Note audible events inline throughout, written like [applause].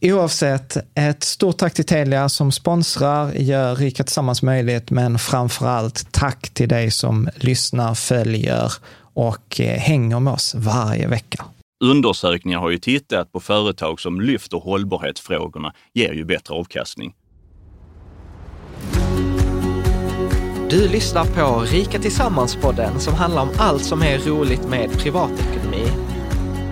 Oavsett, ett stort tack till Telia som sponsrar, gör Rika Tillsammans möjligt, men framför allt tack till dig som lyssnar, följer och eh, hänger med oss varje vecka. Undersökningar har ju tittat på företag som lyfter hållbarhetsfrågorna ger ju bättre avkastning. Du lyssnar på Rika Tillsammans-podden som handlar om allt som är roligt med privatekonomi.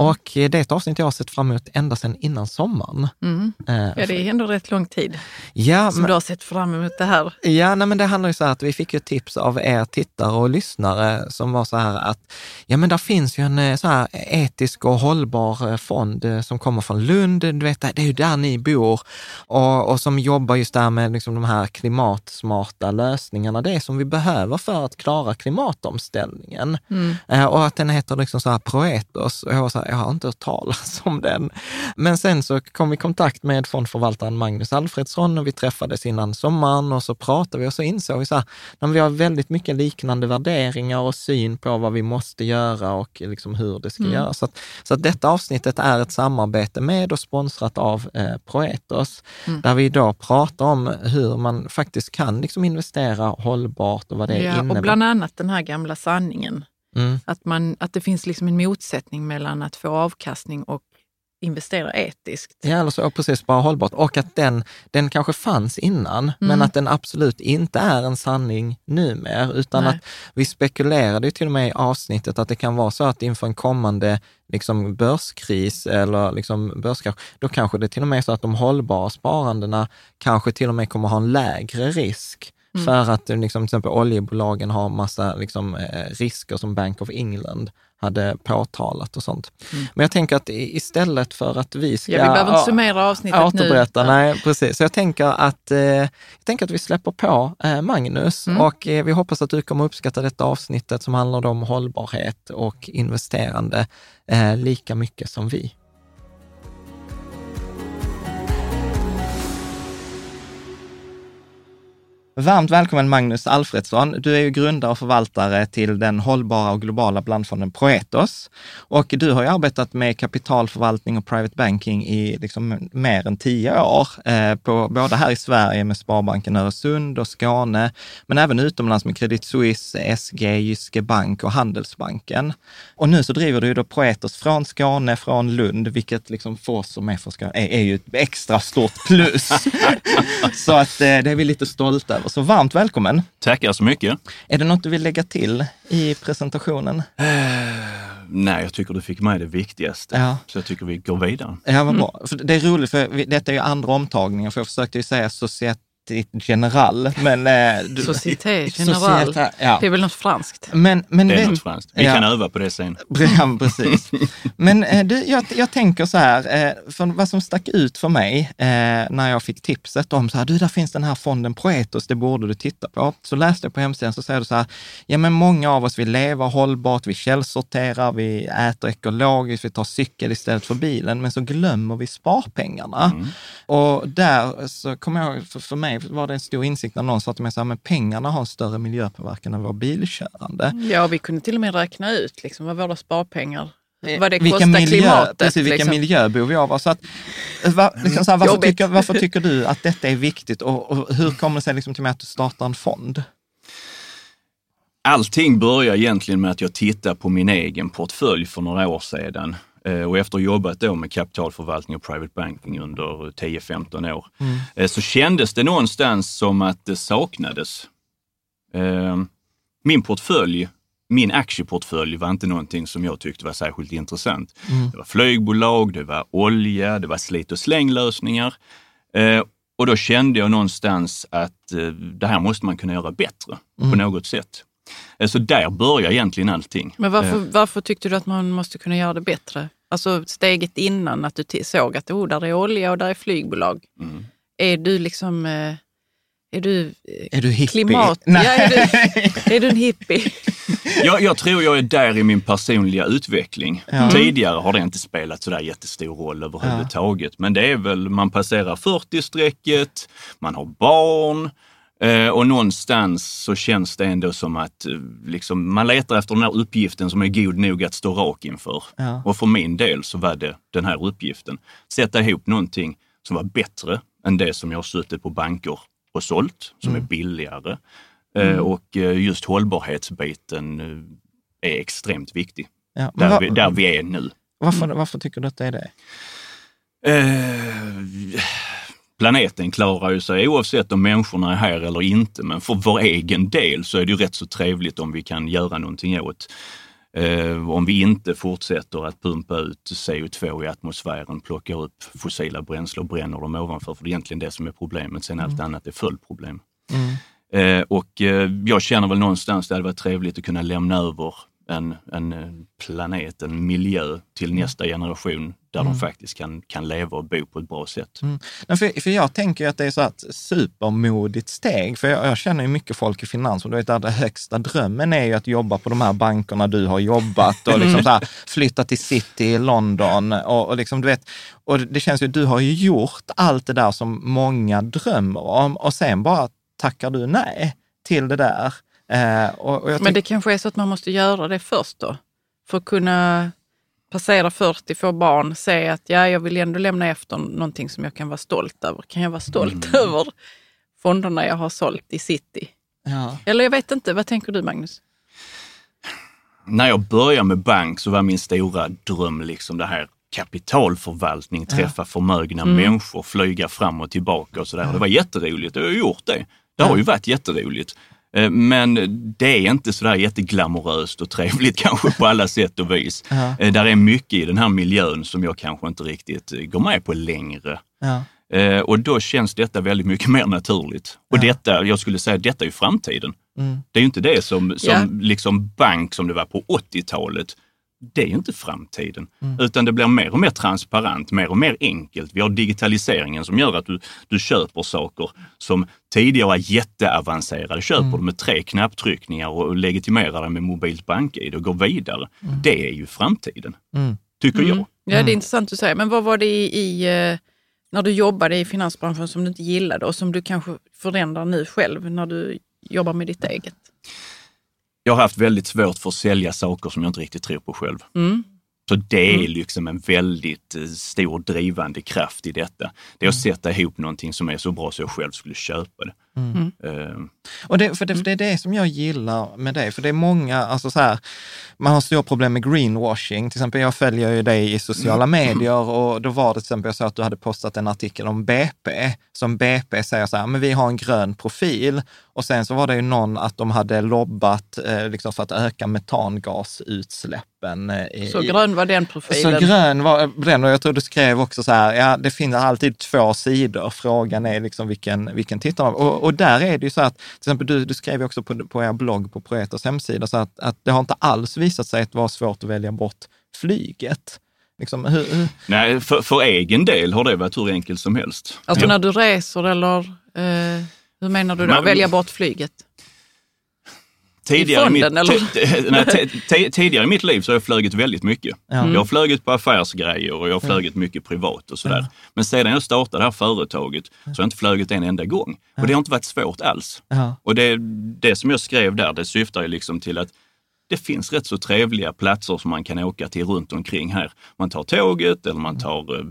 och det är ett avsnitt jag har sett fram emot ända sedan innan sommaren. Mm. Eh, Ja, det är ändå rätt lång tid Ja, som men- du har sett fram emot det här. Ja, nej, men det handlar ju så här att vi fick ju tips av er tittare och lyssnare som var så här att, ja men där finns ju en eh, så här etisk och hållbar eh, fond som kommer från Lund, du vet, det är ju där ni bor, och, och som jobbar just där med liksom de här klimatsmarta lösningarna, det som vi behöver för att klara klimatomställningen. Mm. Och att den heter liksom så här Proetos. Och jag var så här, jag har inte hört talas om den. Men sen så kom vi i kontakt med fondförvaltaren Magnus Alfredsson och vi träffades innan sommaren och så pratade vi och så insåg vi så här, när vi har väldigt mycket liknande värderingar och syn på vad vi måste göra och liksom hur det ska Mm. göras. Så, att, så att detta avsnittet är ett samarbete med och sponsrat av eh, Proetos, Mm. där vi idag pratar om hur man faktiskt kan liksom investera hållbart och vad det Ja, innebär. och bland annat den här gamla sanningen. Mm. Att, man, att det finns liksom en motsättning mellan att få avkastning och investera etiskt. Ja, eller så, precis, bara hållbart. Och att den, den kanske fanns innan, men Mm. att den absolut inte är en sanning numera, utan Nej. att vi spekulerade ju till och med i avsnittet att det kan vara så att inför en kommande liksom, börskris eller liksom, börskrasch, då kanske det till och med är så att de hållbara sparandena kanske till och med kommer ha en lägre risk För att liksom, till exempel oljebolagen har massa liksom, eh, risker som Bank of England hade påtalat och sånt. Mm. Men jag tänker att istället för att vi ska... Ja, vi behöver inte summera avsnittet återberätta, nu. nej precis. Så jag tänker att, eh, jag tänker att vi släpper på eh, Magnus Mm. och eh, vi hoppas att du kommer uppskatta detta avsnittet som handlar om hållbarhet och investerande eh, lika mycket som vi. Varmt välkommen Magnus Alfredsson. Du är ju grundare och förvaltare till den hållbara och globala blandfonden Proetos. Och du har ju arbetat med kapitalförvaltning och private banking i liksom mer än tio år, eh, på, både här i Sverige med Sparbanken Öresund och Skåne, men även utomlands med Credit Suisse, SG, Jyske Bank och Handelsbanken. Och nu så driver du ju då Proetos från Skåne, från Lund, vilket liksom för oss som är från Skåne är, är ju ett extra stort plus. [laughs] så att eh, det är vi lite stolta över. Så varmt välkommen. Tackar så mycket. Är det något du vill lägga till i presentationen? Nej, jag tycker du fick med det viktigaste. Ja. Så jag tycker vi går vidare. Ja, vad bra. För det är roligt, för detta är ju andra omtagningen, för jag försökte ju säga Societe General, men... Eh, du- Société Générale. Société, ja. Det är väl något franskt? Men, men Det är något franskt. Vi Ja. kan öva på det sen. [laughs] Ja, precis. Men eh, du, jag, jag tänker så här, eh, för vad som stack ut för mig eh, när jag fick tipset om så här, du, där finns den här fonden Proetos, det borde du titta på. Så läste jag på hemsidan så säger du så här, ja men många av oss vill leva hållbart, vi källsorterar, vi äter ekologiskt, vi tar cykel istället för bilen, men så glömmer vi sparpengarna. Och där så kommer jag, för, för mig var det en stor insikt när någon sa till mig så här, men pengarna har större miljöpåverkan än vår bilkörande. Ja, vi kunde till och med räkna ut liksom, vad våra sparpengar, vad det Eh, vilka kostar miljö, klimatet. Precis, vilka liksom. miljöbov vi har. Så att, va, liksom så här, varför, tycker, varför tycker du att detta är viktigt och, och hur kommer det sig liksom till med att du startar en fond? Allting börjar egentligen med att jag tittar på min egen portfölj för några år sedan. Eh, Och efter att ha jobbat då med kapitalförvaltning och private banking under 10-15 år, eh, så kändes det någonstans som att det saknades. Eh, Min portfölj, min aktieportfölj var inte någonting som jag tyckte var särskilt intressant. Det var flygbolag, det var olja, det var slit och slänglösningar. Och då kände jag någonstans att det här måste man kunna göra bättre på något sätt. Så där börjar egentligen allting. Men varför, varför tyckte du att man måste kunna göra det bättre? Alltså steget innan att du såg att oh, där är olja och där är flygbolag. Mm. Är du liksom, eh, är du eh, Är du hippie? klimat... Nej. Ja, är, du, [laughs] är du en hippie? Jag, jag tror jag är där i min personliga utveckling. Ja. Tidigare har det inte spelat sådär jättestor roll överhuvudtaget. Men det är väl, man passerar 40-strecket, man har barn och någonstans så känns det ändå som att eh, liksom, man letar efter den här uppgiften som är god nog att stå rak inför. Ja. Och för min del så var det den här uppgiften. Sätta ihop någonting som var bättre än det som jag har suttit på banker och sålt, som är billigare. Eh, Och eh, just hållbarhetsbiten eh, är extremt viktig. Ja, Där, vi, där vi är nu. varför, varför tycker du att det är det? Eh, planeten klarar ju sig oavsett om människorna är här eller inte, men för vår egen del så är det ju rätt så trevligt om vi kan göra någonting åt Eh, om vi inte fortsätter att pumpa ut CO2 i atmosfären, plockar upp fossila bränslen och bränner dem ovanför, för det är egentligen det som är problemet. Sen allt annat är följdproblem. Eh, och eh, jag känner väl någonstans det hade varit trevligt att kunna lämna över en, en eh, planet, en miljö till nästa generation där de faktiskt kan, kan leva och bo på ett bra sätt. Nej, för, för jag tänker att det är så ett supermodigt steg, för jag, jag känner ju mycket folk i finans och du vet, den högsta drömmen är ju att jobba på de här bankerna du har jobbat och liksom så här, flytta till city i London och, och liksom du vet, och det känns ju, du har ju gjort allt det där som många drömmer om och sen bara tackar du nej till det där. Eh, och, och jag Men det kanske är så att man måste göra det först då? För att kunna passera 40, få barn, säga att ja, jag vill ändå lämna efter någonting som jag kan vara stolt över. Kan jag vara stolt över fonderna jag har sålt i city? ja. Eller jag vet inte, vad tänker du Magnus? När jag började med bank så var min stora dröm liksom det här kapitalförvaltning, träffa förmögna människor, flyga fram och tillbaka och sådär. Det var jätteroligt och jag har gjort det. Det har ju varit jätteroligt. Eh, Men det är inte sådär jätteglamoröst och trevligt [laughs] kanske på alla sätt och vis. Ja. Eh, Där är mycket i den här miljön som jag kanske inte riktigt eh, går med på längre. Ja. Eh, och då känns detta väldigt mycket [laughs] mer naturligt. Och detta, jag skulle säga, detta är ju framtiden. Mm. Det är ju inte det som, som Ja. liksom bank som det var på 80-talet. Det är ju inte framtiden, Mm. utan det blir mer och mer transparent, mer och mer enkelt. Vi har digitaliseringen som gör att du, du köper saker som tidigare var jätteavancerade. Köper Mm. du med tre knapptryckningar och legitimerar dig med mobilt bank-id och går vidare. Mm. Det är ju framtiden, tycker jag. Ja, det är intressant att säga. Men vad var det i, i eh, när du jobbade i finansbranschen som du inte gillade och som du kanske förändrar nu själv när du jobbar med ditt eget? Jag har haft väldigt svårt för att sälja saker som jag inte riktigt tror på själv. Mm. Så det är liksom en väldigt eh, stor drivande kraft i detta. Det är att sätta ihop någonting som är så bra så jag själv skulle köpa det. Eh, Och det, för, det, för det är det som jag gillar med dig, för det är många, alltså så här, man har stora problem med greenwashing. Till exempel, jag följer ju dig i sociala medier och då var det till exempel så att du hade postat en artikel om BP, som BP säger så här, men vi har en grön profil. Och sen så var det ju någon att de hade lobbat eh, liksom för att öka metangasutsläppen. Eh, i, Så grön var den så profilen. grön var den och jag tror du skrev också så här, ja det finns alltid två sidor, frågan är liksom vilken, vilken tittar man på? och, och där är det ju så att, till exempel du, du skrev ju också på, på er blogg på Proetos hemsida, så att, att det har inte alls visat sig att vara svårt att välja bort flyget. Liksom, hur, hur, nej, för, för egen del har det varit hur enkelt som helst. Alltså Ja. när du reser eller eh, hur menar du då? Men- Välja bort flyget? Tidigare i, mitt, fonden, ti- ti- [laughs] nej, ti- ti- tidigare i mitt liv så har jag flugit väldigt mycket. Ja. Jag har flugit på affärsgrejer och jag har flugit mycket privat och sådär. Men sedan jag startade det här företaget så har jag inte flugit en enda gång. Och det har inte varit svårt alls. Och det, det som jag skrev där, det syftar ju liksom till att det finns rätt så trevliga platser som man kan åka till runt omkring här. Man tar tåget eller man tar eh,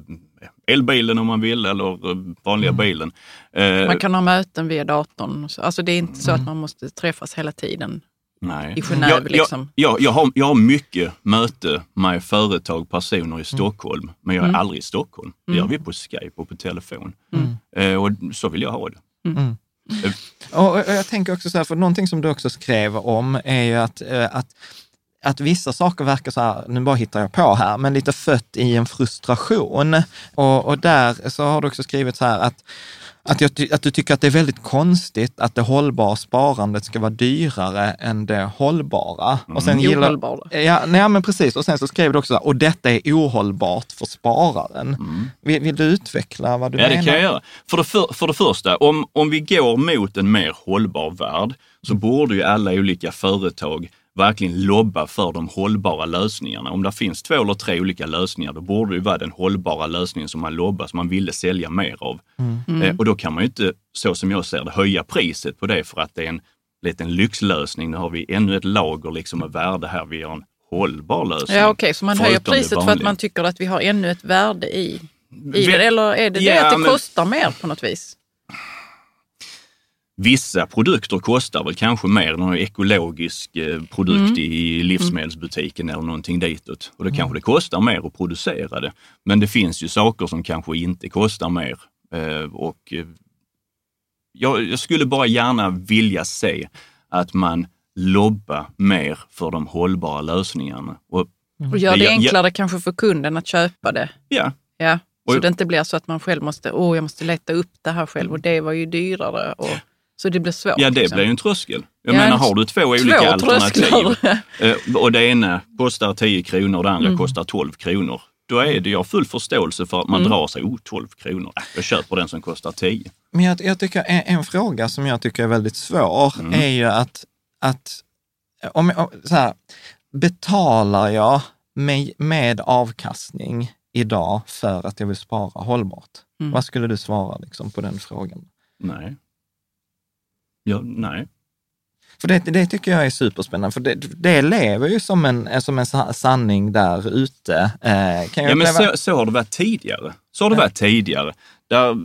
elbilen om man vill eller eh, vanliga bilen. Eh, Man kan ha möten via datorn. Alltså det är inte så att man måste träffas hela tiden. Nej. i Genève, jag, liksom. Jag, jag, jag, har, jag har mycket möte med företag, personer i Stockholm, men jag är aldrig i Stockholm. Det gör vi på Skype och på telefon. Eh, och så vill jag ha det. Eh, Och, och jag tänker också så här, för någonting som du också skrev om är ju att, eh, att, att vissa saker verkar så här, nu bara hittar jag på här, men lite fött i en frustration. Och, och där så har du också skrivit så här att, att, jag, att du tycker att det är väldigt konstigt att det hållbara sparandet ska vara dyrare än det hållbara. Och sen gillar, Ohållbara. Ja, nej, men precis. Och sen så skrev du också, så här, och detta är ohållbart för spararen. Vill, vill du utveckla vad du Ja, menar? det kan jag göra. För det, för, för det första, om, om vi går mot en mer hållbar värld så borde ju alla olika företag verkligen lobba för de hållbara lösningarna. Om det finns två eller tre olika lösningar, då borde det ju vara den hållbara lösningen som man lobbar, som man ville sälja mer av. Eh, och då kan man ju inte, så som jag ser det, höja priset på det för att det är en liten lyxlösning. Nu har vi ännu ett lager liksom med värde här. Vi har en hållbar lösning. Ja, okej, så man höjer det priset för att man tycker att vi har ännu ett värde i, i Vi- det? Eller är det det Ja, att det men- kostar mer på något vis? Vissa produkter kostar väl kanske mer. Någon ekologisk eh, produkt Mm. i livsmedelsbutiken eller någonting ditåt. Och då kanske det kostar mer att producera det. Men det finns ju saker som kanske inte kostar mer. Eh, och eh, jag, jag skulle bara gärna vilja se att man lobbar mer för de hållbara lösningarna. Och, Och gör det enklare kanske för kunden att köpa det? ja, Ja, så Och- det inte blir så att man själv måste, åh jag måste leta upp det här själv och det var ju dyrare. Och, så det blir svårt. ja, det liksom. blir ju en tröskel. Jag Ja, menar, en- har du två Två olika alternativ. Eh, och det ena kostar 10 kronor och det andra Mm. kostar 12 kronor. Då är det, jag har full förståelse för att man Mm. drar sig, oh 12 kronor, jag köper den som kostar 10. Men jag, jag tycker en, en fråga som jag tycker är väldigt svår är ju att, att om, om, så här, betalar jag med, med avkastning idag för att jag vill spara hållbart? Mm. Vad skulle du svara liksom, på den frågan? Nej. Ja, nej. För det, det tycker jag är superspännande, för det, det lever ju som en, som en sa- sanning där ute. Eh, kan jag Ja, men uppleva- så, så har det varit tidigare. Så har det varit tidigare. Där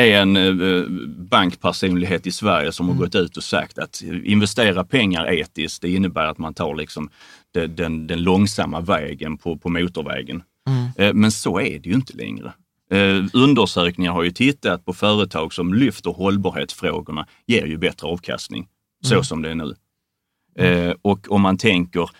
är en eh, bankpersonlighet i Sverige som Mm. har gått ut och sagt att investera pengar etiskt, det innebär att man tar liksom den, den, den långsamma vägen på, på motorvägen. Mm. Eh, Men så är det ju inte längre. Eh, undersökningar har ju tittat på företag som lyfter hållbarhetsfrågorna, ger ju bättre avkastning, så Mm. som det är nu. Eh, och om man tänker,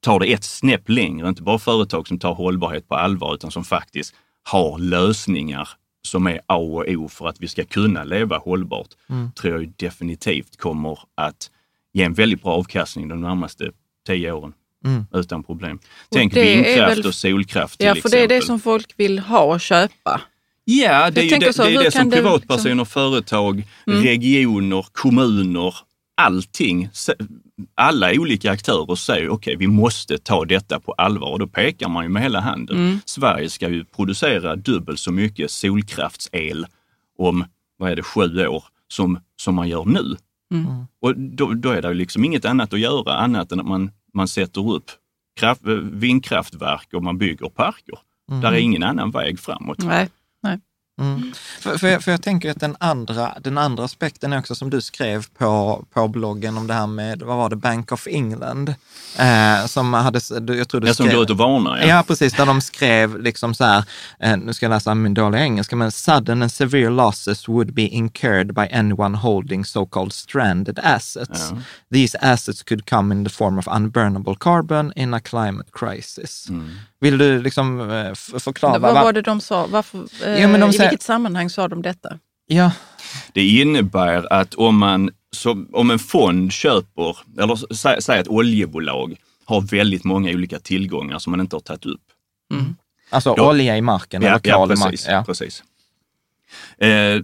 tar det ett snäpp längre, inte bara företag som tar hållbarhet på allvar, utan som faktiskt har lösningar som är A och O för att vi ska kunna leva hållbart, Mm. tror jag definitivt kommer att ge en väldigt bra avkastning de närmaste tio åren. Mm. Utan problem. Tänk det är vindkraft väl- och solkraft till Ja, för exempel. det är det som folk vill ha och köpa. Ja, det är det, så, det, är det som privatpersoner, liksom- företag, Mm. regioner, kommuner, allting, alla olika aktörer säger okej, vi måste ta detta på allvar och då pekar man ju med hela handen. Mm. Sverige ska ju producera dubbelt så mycket solkraftsel om, vad är det, sju år som, som man gör nu. Mm. Och då, då är det ju liksom inget annat att göra annat än att man, man sätter upp kraft, vindkraftverk och man bygger parker. Där är ingen annan väg framåt. Nej. Mm. För, för, jag, för jag tänker att den andra, den andra aspekten är också som du skrev på, på bloggen om det här med, vad var det, Bank of England, eh, som hade, jag tror du Det som skrev, går ut och varnar. Ja. precis. Där de skrev liksom så här, eh, nu ska jag läsa min dåliga engelska, men sudden and severe losses would be incurred by anyone holding so-called stranded assets. Ja. These assets could come in the form of unburnable carbon in a climate crisis. Mm. Vill du liksom eh, förklara? Vad vad- var det de sa? Varför, eh, Ja, men de säger- vilket sammanhang sa de detta? Ja, Det innebär att om, man, så, om en fond köper, eller sä, säg att oljebolag har väldigt många olika tillgångar som man inte har tagit upp. alltså Då- olja i marken eller ja, i precis. marken. Ja. precis. Eh,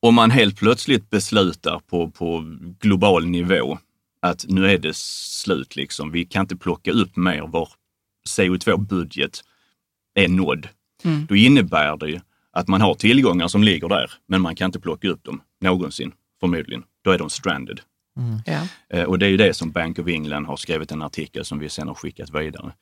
om man helt plötsligt beslutar på, på global nivå att nu är det slut, liksom. vi kan inte plocka upp mer, vår CO2-budget är nådd. Mm. Då innebär det ju att man har tillgångar som ligger där, men man kan inte plocka upp dem någonsin, förmodligen. Då är de stranded. Ja. Eh, Och det är ju det som Bank of England har skrivit en artikel som vi sen har skickat vidare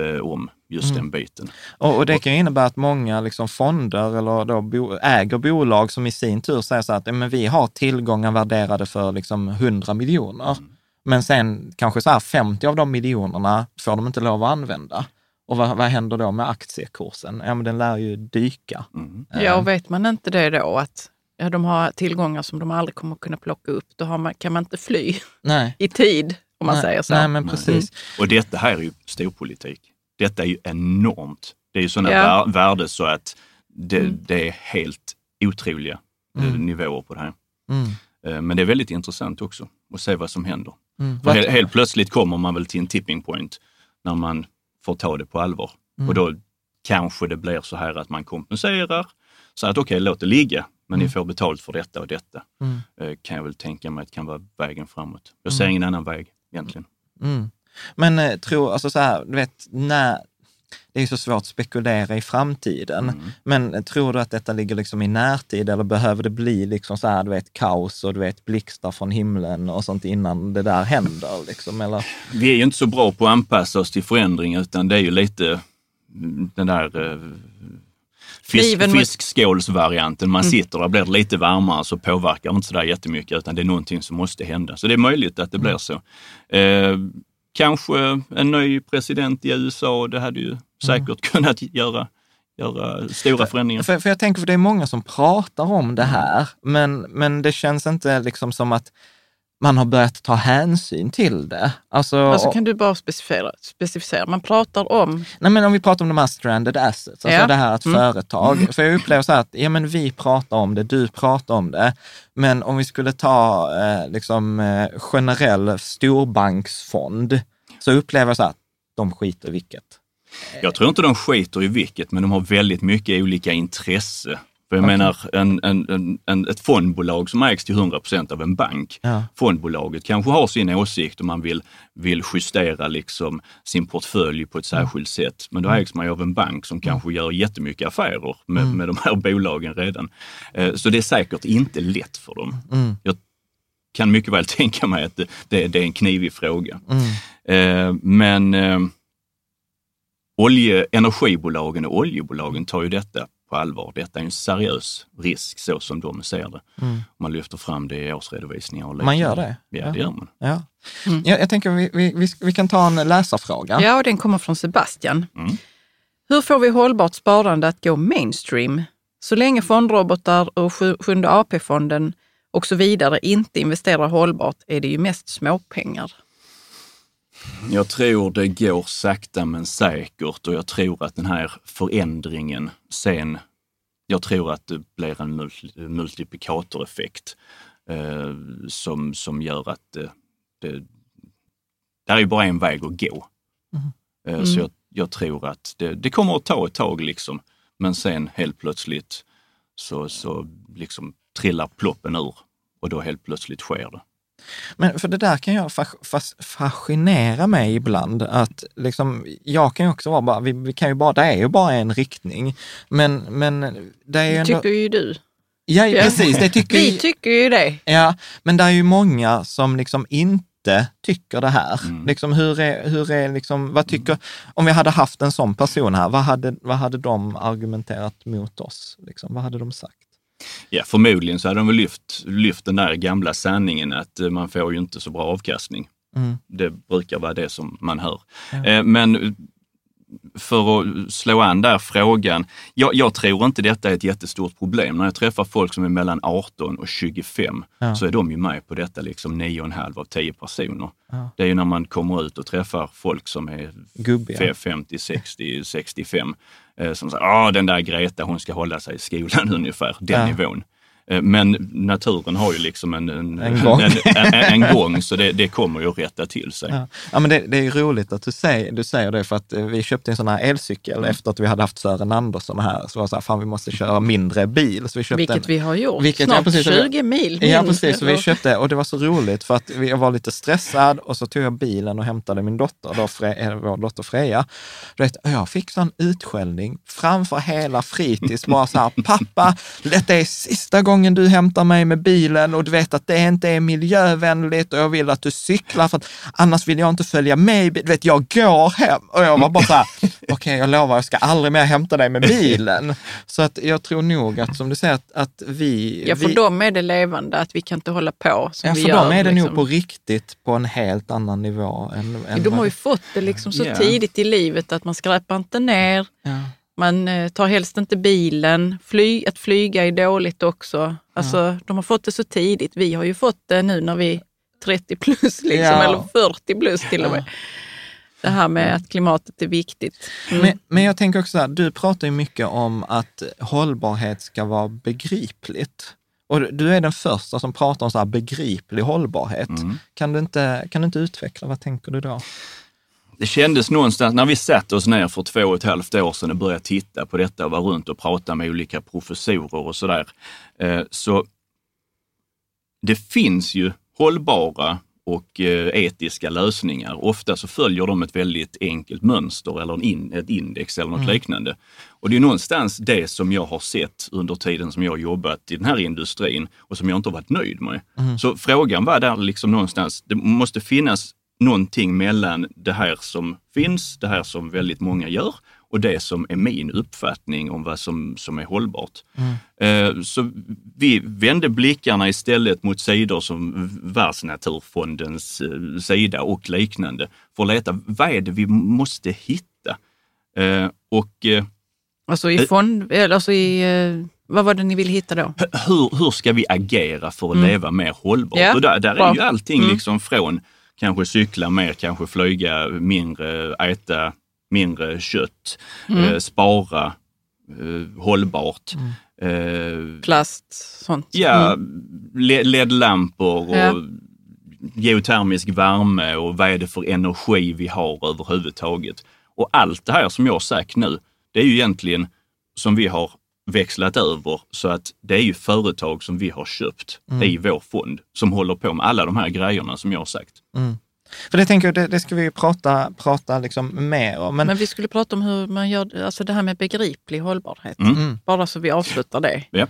eh, om just den biten. Och, och det kan ju innebära att många liksom fonder eller då bo, äger bolag som i sin tur säger så att ja, men vi har tillgångar värderade för liksom 100 miljoner. Men sen kanske så här 50 av de miljonerna får de inte lov att använda. Och vad, vad händer då med aktiekursen? Ja, men den lär ju dyka. Mm. ja, och vet man inte det då att ja, de har tillgångar som de aldrig kommer kunna plocka upp, då har man, kan man inte fly Nej. [laughs] i tid, om man nej, säger så. Nej, men precis. Och detta här är ju storpolitik. Detta är ju enormt. Det är ju sådana Ja. vär- värden så att det, Mm. det är helt otroliga eh, Mm. nivåer på det här. Mm. Eh, Men det är väldigt intressant också att se vad som händer. Mm. För helt, helt plötsligt kommer man väl till en tipping point när man får ta det på allvar. Mm. Och då kanske det blir så här att man kompenserar. Så att okej, låt det ligga, men ni får betalt för detta och detta. Mm. Eh, Kan jag väl tänka mig att kan vara vägen framåt. Jag ser ingen annan väg egentligen. Mm. Men eh, tror, alltså så här, du vet, när, det är så svårt att spekulera i framtiden, Mm. men tror du att detta ligger liksom i närtid eller behöver det bli liksom så här, du vet, kaos och du vet, blixtar från himlen och sånt innan det där händer? Liksom, eller? Vi är ju inte så bra på att anpassa oss till förändring utan det är ju lite mm, den där eh, fisk, fiskskålsvarianten. Man sitter där, blir det lite varmare så påverkar det inte sådär jättemycket utan det är någonting som måste hända. Så det är möjligt att det blir så. Eh, kanske en ny president i USA, det hade ju säkert [laughs] kunnat göra, göra stora förändringar. För, för jag tänker, för det är många som pratar om det här, men, men det känns inte liksom som att man har börjat ta hänsyn till det. Alltså, Alltså kan du bara specificera, specificera? Man pratar om, Nej, men om vi pratar om de här stranded assets, alltså Ja. det här att Mm. företag, för jag upplever så här att ja, men vi pratar om det, du pratar om det, men om vi skulle ta eh, liksom eh, generell storbanksfond, så upplever jag så här att de skiter i vilket. Jag tror inte de skiter i vilket, men de har väldigt mycket olika intresse. För jag menar, en, en, en, ett fondbolag som ägs till 100 procent av en bank, Ja. fondbolaget kanske har sin åsikt och man vill, vill justera liksom sin portfölj på ett särskilt sätt. Men då ägs man ju av en bank som kanske gör jättemycket affärer med, med de här [laughs] bolagen redan. Eh, Så det är säkert inte lätt för dem. Mm. Jag kan mycket väl [laughs] tänka mig att det, det, det är en knivig fråga. Mm. Eh, Men eh, olje, energibolagen och oljebolagen tar ju detta på allvar. Detta är en seriös risk så som de ser det. Mm. Man lyfter fram det i årsredovisningar. Och Man gör liknande. det? Ja, Ja. det gör man. Ja. Mm. Ja, jag tänker vi, vi, vi, vi kan ta en läsarfråga. ja och den kommer från Sebastian. Mm. Hur får vi hållbart sparande att gå mainstream? Så länge fondrobotar och Sju- Sjunde AP-fonden och så vidare inte investerar hållbart är det ju mest småpengar. Jag tror det går sakta men säkert och jag tror att den här förändringen sen Jag tror att det blir en multi- multiplikatoreffekt eh, som, som gör att eh, det, där är ju bara en väg att gå. Eh, Så jag, jag tror att det, det kommer att ta ett tag liksom. Men sen helt plötsligt så, så liksom trillar ploppen ur och då helt plötsligt sker det. Men för det där kan jag fas, fas, fascinera mig ibland. Att liksom, jag kan ju också vara bara, vi, vi kan ju bara, det är ju bara en riktning. Men, men det är ju ändå... tycker ju du. Ja, precis. Det tycker Vi ju- tycker ju det. Ja, men det är ju många som liksom inte tycker det här. Mm. Liksom hur är, hur är liksom, vad tycker, om vi hade haft en sån person här, vad hade, vad hade de argumenterat mot oss? Liksom, vad hade de sagt? Ja, förmodligen så hade de väl lyft, lyft den där gamla sanningen att eh, man får ju inte så bra avkastning. Mm. Det brukar vara det som man hör. Eh, Men eh, för att slå an där frågan, jag, jag tror inte detta är ett jättestort problem. När jag träffar folk som är mellan 18 och 25 Ja. så är de ju med på detta liksom 9,5 av 10 personer. Ja. Det är ju när man kommer ut och träffar folk som är Gubbiga. 50, 60, 65 eh, som säger ah den där Greta hon ska hålla sig i skolan [laughs] ungefär, den Ja. nivån. Eh, Men naturen har ju liksom en, en, En gång. en, en, en gång så det, det kommer ju att rätta till sig. Ja. ja, men det, det är roligt att du säger, du säger det för att eh, vi köpte en sån här elcykel Mm. efter att vi hade haft Sören Andersson här. Så var det så här, fan vi måste köra mindre bil. Så vi köpte Vilket en, vi har gjort. Vilket- ja, Snart precis. 20 mil. Ja, minst. precis. Så vi köpte, och det var så roligt för att vi- jag var lite stressad och så tog jag bilen och hämtade min dotter, då Fre, eh, vår dotter Freja. Du vet, jag fick sån utskällning framför hela fritids, bara så här, pappa, detta är sista gången du hämtar mig med bilen och du vet att det inte är miljövänligt och jag vill att du cyklar för att annars vill jag inte följa med. Du vet, jag går hem. Och jag var bara så här, [laughs] okej, jag lovar, jag ska aldrig mer hämta dig med bilen. [laughs] Så att jag tror nog att, som du säger, att, att vi... Ja, för vi, dem är det levande, att vi kan inte hålla på som Ja, vi för gör. dem är det liksom. nog på riktigt på en helt annan nivå. Än, än De har ju fått det liksom så Ja. tidigt i livet att man skräpar inte ner, ja. Man eh, tar helst inte bilen, Fly, att flyga är dåligt också. Alltså, De har fått det så tidigt. Vi har ju fått det nu när vi är 30 plus, liksom, Ja. eller 40 plus till och med. Det här med att klimatet är viktigt. Mm. Men, men jag tänker också så här, du pratar ju mycket om att hållbarhet ska vara begripligt. Och du- du är den första som pratar om så här begriplig hållbarhet. Mm. Kan, du inte, kan du inte utveckla, vad tänker du då? Det kändes någonstans, när vi satte oss ner för två och ett halvt år sedan och började titta på detta och var runt och prata med olika professorer och sådär, eh, så det finns ju hållbara och eh, etiska lösningar. Ofta så följer de ett väldigt enkelt mönster eller en in, ett index eller något liknande. Och det är någonstans det som jag har sett under tiden som jag har jobbat i den här industrin och som jag inte har varit nöjd med. Så frågan var där liksom någonstans, det måste finnas någonting mellan det här som finns, det här som väldigt många gör och det som är min uppfattning om vad som, som är hållbart. Eh, Så vi vände blickarna istället mot sidor som Världsnaturfondens eh, sida och liknande för att leta, vad är det vi måste hitta? Eh, Och Alltså i fond, eller alltså i, vad var det ni ville hitta då? hur, hur ska vi agera för att leva mer hållbart? Ja, och där, där är ju allting Mm. liksom från kanske cykla mer, kanske flyga mindre, äta mindre kött, eh, spara eh, hållbart. Eh, Plast, sånt. Ja, Mm. le- LED-lampor och Ja. geotermisk värme och vad är det för energi vi har överhuvudtaget. Och allt det här som jag har sagt nu, det är ju egentligen som vi har växlat över så att det är ju företag som vi har köpt i vår fond som håller på med alla de här grejerna som jag har sagt. För det tänker jag, det, det ska vi ju prata, prata liksom mer om. Men, Men vi skulle prata om hur man gör, alltså det här med begriplig hållbarhet. Mm. Bara så vi avslutar det. Ja.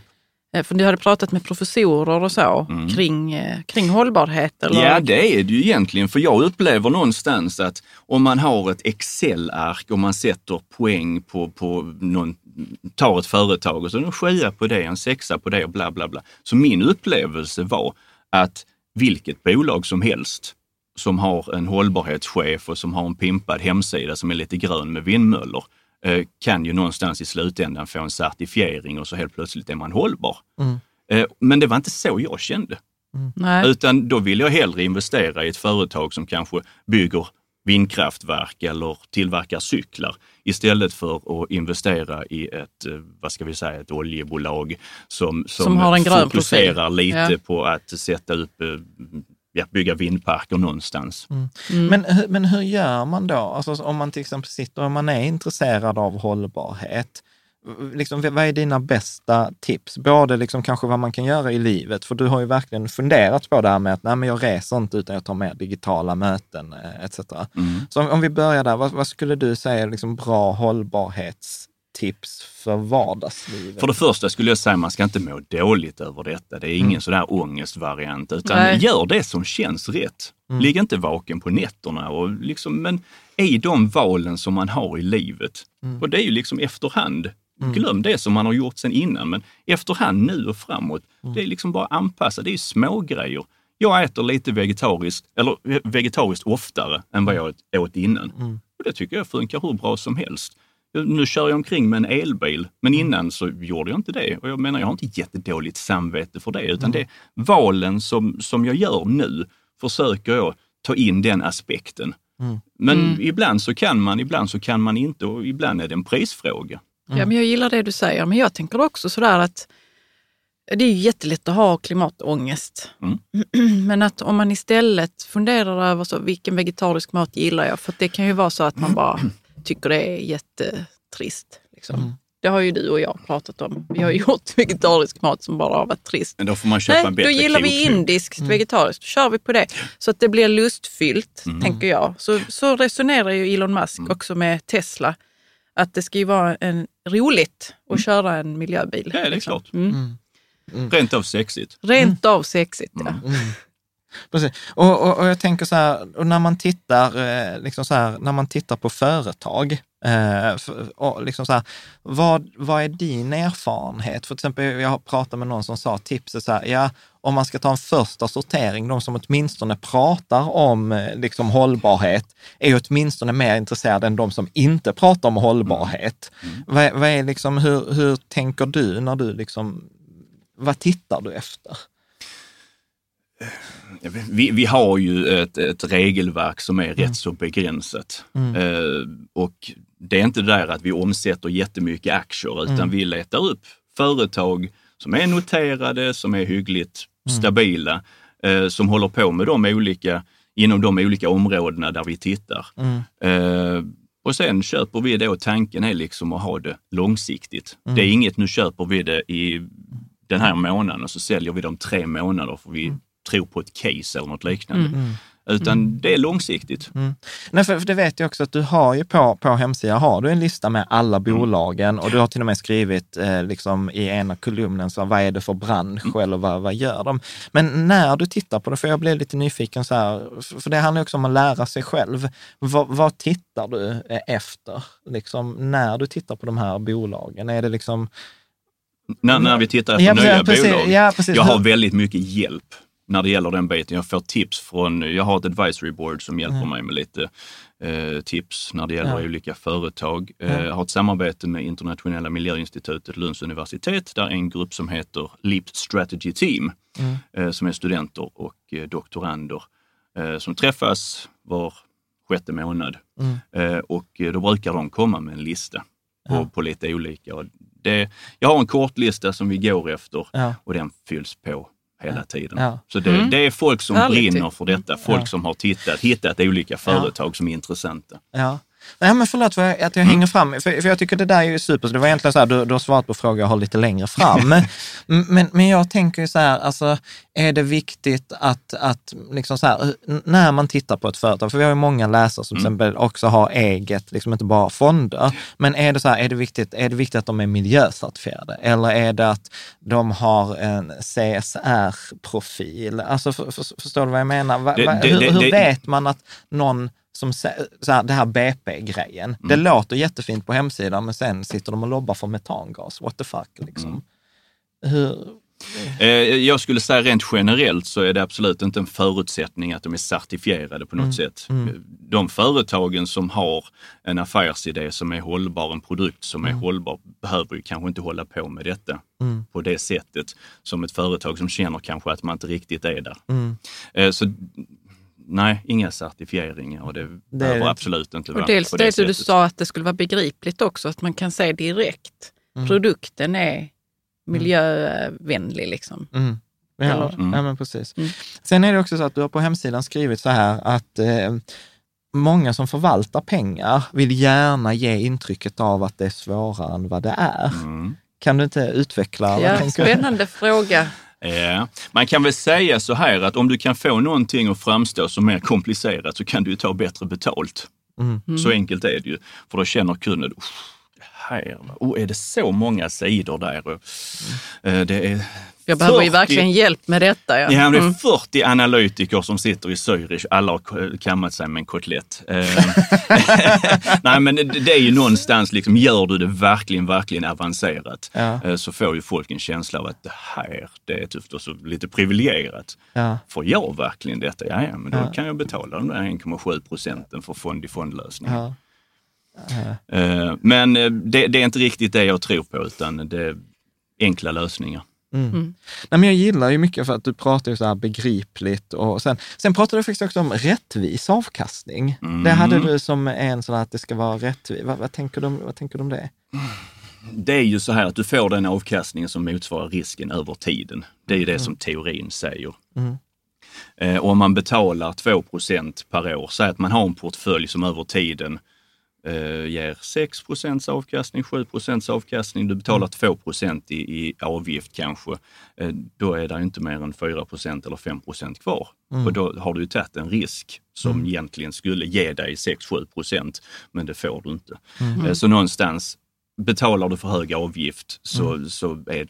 Eh, För du hade pratat med professorer och så kring, eh, kring hållbarhet. Eller? Ja, det är det ju egentligen. För jag upplever någonstans att om man har ett Excel-ark och man sätter poäng på, på någon, tar ett företag och så en sjua på det, en sexa på det och bla bla bla. Så min upplevelse var att vilket bolag som helst som har en hållbarhetschef och som har en pimpad hemsida som är lite grön med vindmöllor kan ju någonstans i slutändan få en certifiering och så helt plötsligt är man hållbar. Eh, Men det var inte så jag kände. Nej. Utan då vill jag hellre investera i ett företag som kanske bygger vindkraftverk eller tillverkar cyklar istället för att investera i ett, eh, vad ska vi säga, ett oljebolag som, som, Som har en fokuserar profil. lite Ja. på att sätta upp, eh, ja, bygga vindparker någonstans. Mm. Men, hur- men hur gör man då? Alltså, om man till exempel sitter och man är intresserad av hållbarhet, liksom, vad är dina bästa tips? Både liksom kanske vad man kan göra i livet, för du har ju verkligen funderat på det här med att nej, men jag reser inte utan jag tar med digitala möten eh, etc. Mm. Så om, om vi börjar där, vad, vad skulle du säga är liksom bra hållbarhetstips för vardagslivet? För det första skulle jag säga att man ska inte må dåligt över detta. Det är ingen Mm. sån där ångestvariant, utan Nej. gör det som känns rätt. Mm. Ligg inte vaken på nätterna. Och liksom, men i de valen som man har i livet, Mm. och det är ju liksom efterhand. Glöm det som man har gjort sen innan, men efterhand nu och framåt, Mm. det är liksom bara anpassa. Det är ju små grejer. Jag äter lite vegetariskt, eller vegetariskt oftare än vad jag åt innan. Mm. Och det tycker jag funkar hur bra som helst. Nu kör jag omkring med en elbil, men Mm. innan så gjorde jag inte det. Och jag menar, jag har inte jättedåligt samvete för det, Mm. utan det är valen som, som jag gör nu, försöker jag ta in den aspekten. Mm. Men ibland så kan man, ibland så kan man inte och ibland är det en prisfråga. Ja, men jag gillar det du säger, men jag tänker också sådär att det är ju jättelätt att ha klimatångest. Mm. [clears throat] Men att om man istället funderar över så, vilken vegetarisk mat gillar jag? För det kan ju vara så att man bara tycker det är jättetrist. Liksom. Det har ju du och jag pratat om. Vi har [laughs] gjort vegetarisk mat som bara har varit trist. Men då får man köpa Nej, en då bättre gillar vi indiskt vegetariskt. Då kör vi på det. Så att det blir lustfyllt, Mm. tänker jag. Så, så resonerar ju Elon Musk också med Tesla. Att det ska ju vara en, roligt att köra en miljöbil. Mm. Ja, det är liksom. klart. Mm. Rent av sexigt. Rent av sexigt, ja. Precis. Och, och, och jag tänker så här, och när man tittar, eh, liksom så här, när man tittar på företag, eh, och liksom så här, vad, vad är din erfarenhet? För till exempel, jag har pratat med någon som sa tipset så här, ja, om man ska ta en första sortering, de som åtminstone pratar om eh, liksom, hållbarhet, är åtminstone mer intresserade än de som inte pratar om hållbarhet. Vad, är- vad är liksom, hur, hur tänker du när du liksom, vad tittar du efter? Vi, vi har ju ett, ett regelverk som är Mm. rätt så begränsat. Eh, och det är inte där att vi omsätter jättemycket aktier, utan Mm. vi letar upp företag som är noterade, som är hyggligt Mm. stabila, eh, som håller på med de olika, inom de olika områdena där vi tittar. Mm. Eh, och sen köper vi då, tanken är liksom att ha det långsiktigt. Mm. Det är inget, nu köper vi det i den här månaden och så säljer vi det om tre månader för vi Mm. Tror på ett case eller något liknande. Utan det är långsiktigt. Mm. Nej, för, för det vet jag också att du har ju på, på hemsidan har du en lista med alla Mm. bolagen och du har till och med skrivit eh, liksom i ena kolumnen, så, vad är det för bransch Mm. eller vad, vad gör de? Men när du tittar på det, för jag blev lite nyfiken så här, för det handlar ju också om att lära sig själv. Vad, vad tittar du eh, efter, liksom, när du tittar på de här bolagen? Är det liksom... När, när vi tittar efter Ja, nya precis, bolag. ja, precis. Jag har väldigt mycket hjälp när det gäller den biten. Jag får tips från, jag har ett advisory board som hjälper mig med lite eh, tips när det gäller Ja. olika företag. Eh, jag har ett samarbete med Internationella miljöinstitutet Lunds universitet där en grupp som heter LEAP Strategy Team Mm. eh, som är studenter och eh, doktorander eh, som träffas var sjätte månad. Mm. Eh, och då brukar de komma med en lista på, Ja. på lite olika. Det, jag har en kortlista som vi går efter Ja. och den fylls på hela tiden. Ja. Så det, Mm. det är folk som Härligt. brinner för detta. Folk Ja. som har tittat, hittat olika företag som är intressanta. Ja. Nej, men förlåt för att jag hänger fram, för, för jag tycker det där är ju super. Så det var egentligen så här, du, du har svarat på frågor jag har lite längre fram. [laughs] Men, men jag tänker ju så här, alltså, är det viktigt att, att liksom så här, n- när man tittar på ett företag, för vi har ju många läsare som till exempel också har eget, liksom inte bara fonder, men är det så här, är det viktigt, är det viktigt att de är miljöcertifierade? Eller är det att de har en CSR-profil? Alltså, för, för, förstår du vad jag menar? Va, Det- det- hur hur det- vet man att någon som så här, det här BP-grejen, det Mm. låter jättefint på hemsidan, men sen sitter de och lobbar för metangas. What the fuck, liksom. Mm. Eh, Jag skulle säga rent generellt så är det absolut inte en förutsättning att de är certifierade på något Mm. sätt. De företagen som har en affärsidé som är hållbar, en produkt som är hållbar, behöver ju kanske inte hålla på med detta Mm. på det sättet som ett företag som känner kanske att man inte riktigt är där. Mm. Eh, Så nej, inga certifieringar och det, Det behöver absolut inte Och vara dels på det, det du sa att det skulle vara begripligt också, att man kan se direkt. Mm. Produkten är miljövänlig liksom. Mm. Ja, Mm. ja, men precis. Mm. Sen är det också så att du har på hemsidan skrivit så här att eh, många som förvaltar pengar vill gärna ge intrycket av att det är svårare än vad det är. Mm. Kan du inte utveckla? Ja, spännande fråga. Ja. Man kan väl säga så här att om du kan få någonting att framstå som mer komplicerat så kan du ta bättre betalt. Mm. Så enkelt är det ju. För då känner kunden, "Uff, här, oh, är det så många sidor där? Och, eh, Det är Jag behöver ju 40 verkligen hjälp med detta. Ja. Ja, det är Mm. 40 analytiker som sitter i Zürich. Alla har kammat sig med en kotlett. Eh, [laughs] Nej, men det, är ju någonstans, liksom, gör du det verkligen, verkligen avancerat Ja. eh, så får ju folk en känsla av att det här, det är tufft och så lite privilegierat. Ja. Får jag verkligen detta? Ja, ja men då Ja. kan jag betala de där 1,7 procenten för fond-i-fond-lösningen. Ja. Eh, Men det, det är inte riktigt det jag tror på, utan det är enkla lösningar. Nej, men jag gillar ju mycket för att du pratar ju så här begripligt och sen, sen pratar du faktiskt också om rättvis avkastning. Mm. Det hade du som en sån att det ska vara rättvist. Vad, vad, tänker, du, om- vad tänker du om det? Det är ju så här att du får den avkastningen som motsvarar risken över tiden. Det är ju det som teorin säger. Eh, och om man betalar 2% per år, säg att man har en portfölj som över tiden eh, ger 6% avkastning, 7% avkastning, du betalar 2 i, i avgift kanske, eh, då är det inte mer än 4% eller 5% kvar. Och då har du ju tagit en risk som egentligen skulle ge dig 6-7% men det får du inte. Eh, så någonstans, betalar du för hög avgift så, så är,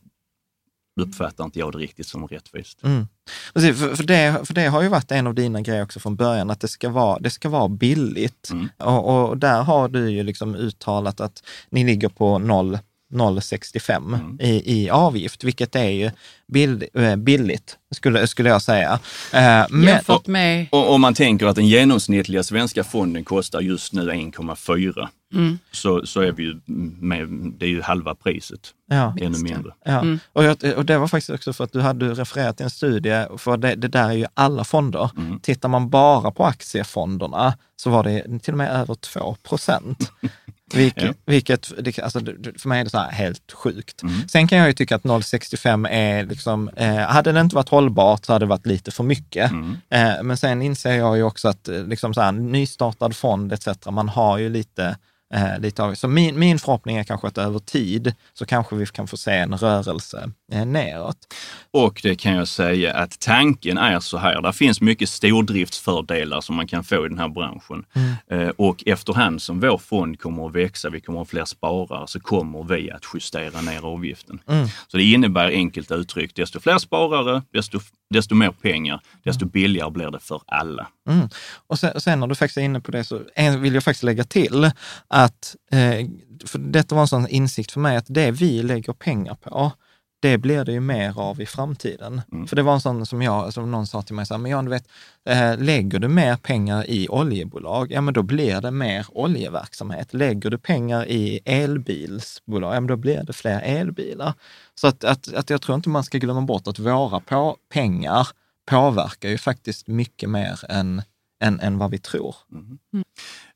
uppfattar inte jag det riktigt som rättvist. Mm. Precis, för, för, det, för det har ju varit en av dina grejer också från början, att det ska vara, det ska vara billigt. Mm. Och, och där har du ju liksom uttalat att ni ligger på 0 0,65 Mm. i, i avgift, vilket är ju bill, eh, billigt, skulle, skulle jag säga. Eh, Men, Jämfört med... Och om man tänker att den genomsnittliga svenska fonden kostar just nu 1,4 Mm. så, så är vi ju med, det är ju halva priset, ja. ännu mindre. Ja, och, jag, och det var faktiskt också för att du hade refererat till en studie, för det, det där är ju alla fonder. Tittar man bara på aktiefonderna så var det till och med över 2 procent. [laughs] Vilket, Ja. vilket alltså, för mig är det så helt sjukt. Sen kan jag ju tycka att 0,65 är liksom, eh, hade det inte varit hållbart så hade det varit lite för mycket. Eh, men sen inser jag ju också att eh, liksom så här, nystartad fond etc., man har ju lite Eh, lite av. Så min, min förhoppning är kanske att över tid så kanske vi kan få se en rörelse eh, neråt. Och det kan jag säga att tanken är så här, det finns mycket stordriftsfördelar som man kan få i den här branschen. Eh, och efterhand som vår fond kommer att växa, vi kommer att ha fler sparare, så kommer vi att justera ner avgiften. Så det innebär enkelt uttryckt, desto fler sparare, desto, desto mer pengar, desto billigare blir det för alla. Mm. Och sen, sen när du faktiskt är inne på det så vill jag faktiskt lägga till att, eh, för detta var en sån insikt för mig, att det vi lägger pengar på, det blir det ju mer av i framtiden. För det var en sån som jag, som någon sa till mig, så här, men Jan, du vet, eh, lägger du mer pengar i oljebolag, ja men då blir det mer oljeverksamhet. Lägger du pengar i elbilsbolag, ja men då blir det fler elbilar. Så att, att, att jag tror inte man ska glömma bort att våra på pengar påverkar ju faktiskt mycket mer än, än, än vad vi tror.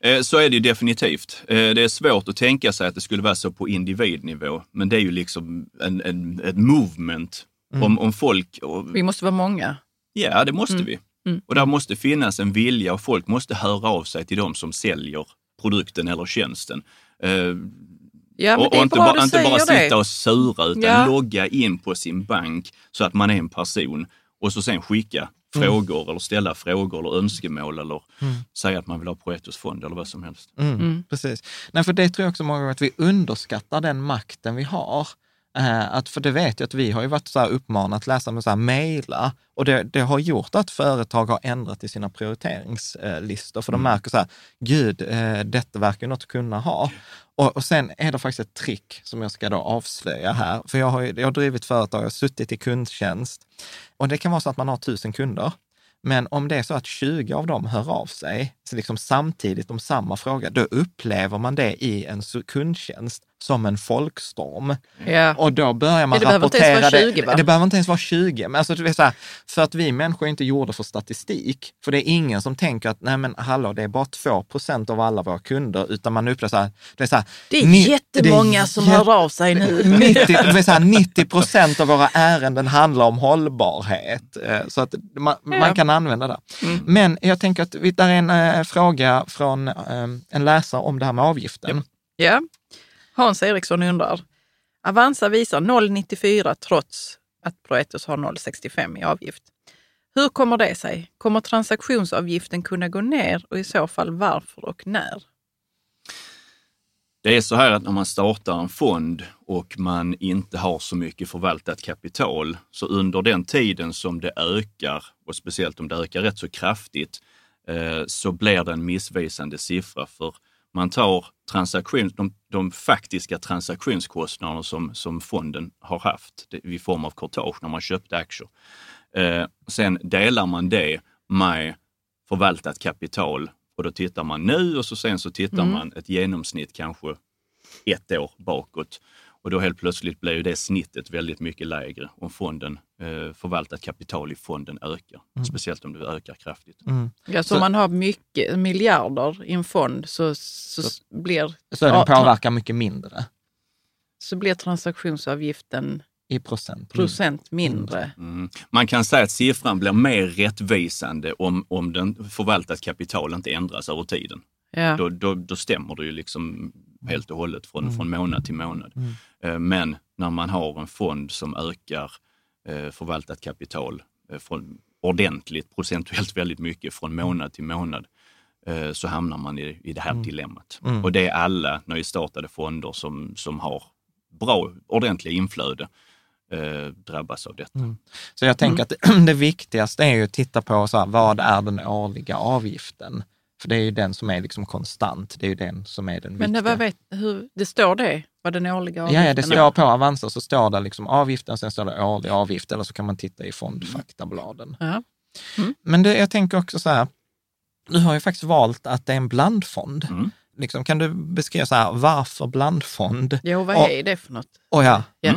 Eh, Så är det ju definitivt. Eh, Det är svårt att tänka sig att det skulle vara så på individnivå, men det är ju liksom en, en, ett movement. Om, om folk... och- Vi måste vara många. Ja, det måste vi. Och där måste finnas en vilja och folk måste höra av sig till de som säljer produkten eller tjänsten. Eh, Ja, men och det och är inte, bra bara, du inte bara säger sitta det. och sura, utan Ja. logga in på sin bank så att man är en person och så sen skicka frågor eller ställa frågor eller önskemål eller säga att man vill ha Proetos fond eller vad som helst. Mm, Precis. Nej, för det tror jag också många gånger att vi underskattar den makten vi har. Eh, att, för det vet jag att vi har ju varit så här uppmanat läsa med så här mejla och det, det har gjort att företag har ändrat i sina prioriteringslistor för de märker så här, gud, eh, detta verkar ju något att kunna ha. Och, och sen är det faktiskt ett trick som jag ska då avslöja här, för jag har, jag har drivit företag, jag har suttit i kundtjänst och det kan vara så att man har tusen kunder. Men om det är så att 20 av dem hör av sig liksom samtidigt om samma fråga, då upplever man det i en kundtjänst som en folkstorm. Ja. Och då börjar man det rapportera vara 20, det. Det behöver inte ens vara 20. Men alltså, det är så här, för att vi människor är inte gjorda för statistik. För det är ingen som tänker att, nej men hallå, det är bara 2 procent av alla våra kunder. Utan man upplever så här, det är så här, Det är ni- jättemånga det är som hör av sig nu. [laughs] 90, det vill säga 90 procent av våra ärenden handlar om hållbarhet. Eh, Så att man, man kan använda det. Men jag tänker att vi- där är en eh, fråga från eh, en läsare om det här med avgiften. Ja. Hans Eriksson undrar. Avanza visar 0,94 trots att Proetus har 0,65 i avgift. Hur kommer det sig? Kommer transaktionsavgiften kunna gå ner och i så fall varför och när? Det är så här att när man startar en fond och man inte har så mycket förvaltat kapital, så under den tiden som det ökar, och speciellt om det ökar rätt så kraftigt, eh, så blir det en missvisande siffra. För man tar transaktion, de, de faktiska transaktionskostnaderna som, som fonden har haft i form av courtage när man köpte aktier. Eh, sen delar man det med förvaltat kapital och då tittar man nu och så sen så tittar man ett genomsnitt kanske ett år bakåt. Och då helt plötsligt blir ju det snittet väldigt mycket lägre om fonden, eh, förvaltat kapital i fonden ökar. Speciellt om det ökar kraftigt. Ja, så om man har mycket miljarder i en fond så, så, blir, Så den påverkar mycket mindre så blir transaktionsavgiften i procent. procent mindre. Mm. Man kan säga att siffran blir mer rättvisande om, om den förvaltat kapital inte ändras över tiden. Ja. Då, då, då stämmer det ju liksom helt och hållet från, från månad till månad. Eh, Men när man har en fond som ökar eh, förvaltat kapital eh, från, ordentligt, procentuellt [laughs] väldigt mycket från månad till månad, eh, så hamnar man i, i det här dilemmat. Och det är alla nystartade fonder som, som har bra, ordentliga inflöde eh, drabbas av detta. Så jag tänker att [clears throat] det viktigaste är ju att titta på så här, vad är den årliga avgiften? För det är ju den som är liksom konstant. Det är ju den som är den Men det, viktiga. vad vet, hur, det står det, vad den årliga Ja, avgiften ja, det är? står på Avanza så står det liksom avgiften, sen står det årlig avgift eller så kan man titta i fondfaktabladen. Ja. Men det, jag tänker också så här, du har ju faktiskt valt att det är en blandfond. Mm. Liksom, kan du beskriva så här, varför blandfond? Jo, vad Och- är det för något? Och ja, Ja.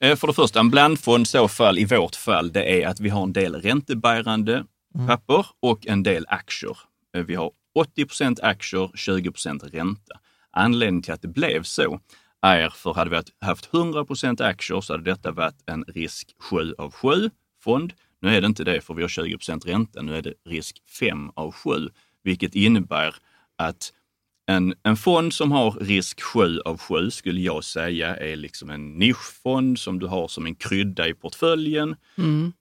Eh, För det första, en blandfond så fall, i vårt fall, det är att vi har en del räntebärande papper och en del aktier. Eh, Vi har 80% aktier, 20% ränta. Anledningen till att det blev så är för hade vi haft 100% aktier så hade detta varit en risk 7 av 7 fond. Nu är det inte det för vi har 20% ränta, nu är det risk 5 av 7, vilket innebär att en, en fond som har risk 7 av 7 skulle jag säga är liksom en nischfond som du har som en krydda i portföljen.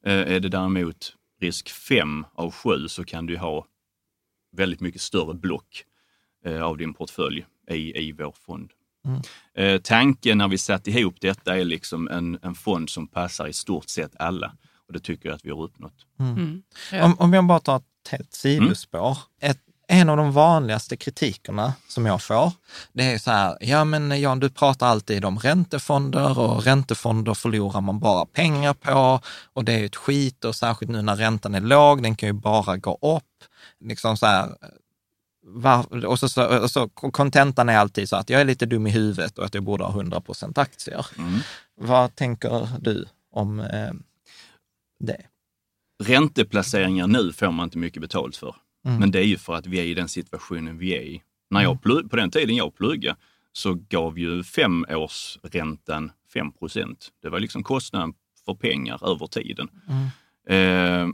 Eh, är det däremot risk 5 av 7 så kan du ha väldigt mycket större block eh, av din portfölj i, i vår fond. Eh, tanken när vi satt ihop detta är liksom en, en fond som passar i stort sett alla. Och det tycker jag att vi har uppnått. Ja. Om, om jag bara tar ett helt sidospår. Ett, en av de vanligaste kritikerna som jag får, det är så här, ja men Jan, du pratar alltid om räntefonder och räntefonder förlorar man bara pengar på och det är ju ett skit och särskilt nu när räntan är låg, den kan ju bara gå upp. Liksom så här, var, och så, kontentan är alltid så att jag är lite dum i huvudet och att jag borde ha 100% aktier. Vad tänker du om eh, det? Ränteplaceringar nu får man inte mycket betalt för. Men det är ju för att vi är i den situationen vi är i. När jag plugg, på den tiden jag pluggade så gav ju femårsräntan 5% Det var liksom kostnaden för pengar över tiden. Eh,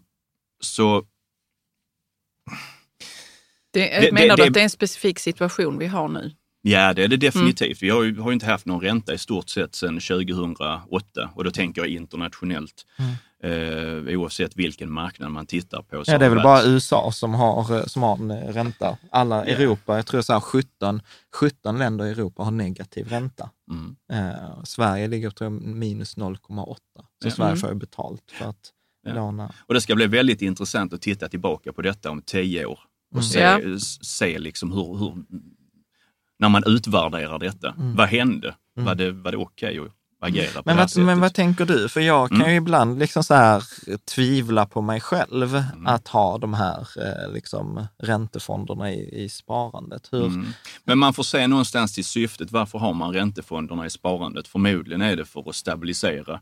så Det, Det- menar det- du att det är en specifik situation vi har nu? ja, det är det definitivt. Vi har ju, har ju inte haft någon ränta i stort sett sedan 2008 och då tänker jag internationellt. Eh, oavsett vilken marknad man tittar på. så Ja, det är väl bara USA som har, eh, som har en eh, ränta. Alla Europa, jag tror så här 17, 17 länder i Europa har negativ ränta. Mm. Eh, Sverige ligger jag, minus 0,8. Så Ja. Sverige får ju betalt för att Ja. låna. Och det ska bli väldigt intressant att titta tillbaka på detta om tio år och se, Ja. s- se liksom hur, hur, när man utvärderar detta. Mm. Vad hände? Var det, var det okej att agera Men vad, men vad tänker du? För jag kan Mm. ju ibland liksom så här tvivla på mig själv Mm. att ha de här eh, liksom räntefonderna i, i sparandet. Hur, Mm. Men man får se någonstans till syftet. Varför har man räntefonderna i sparandet? Förmodligen är det för att stabilisera.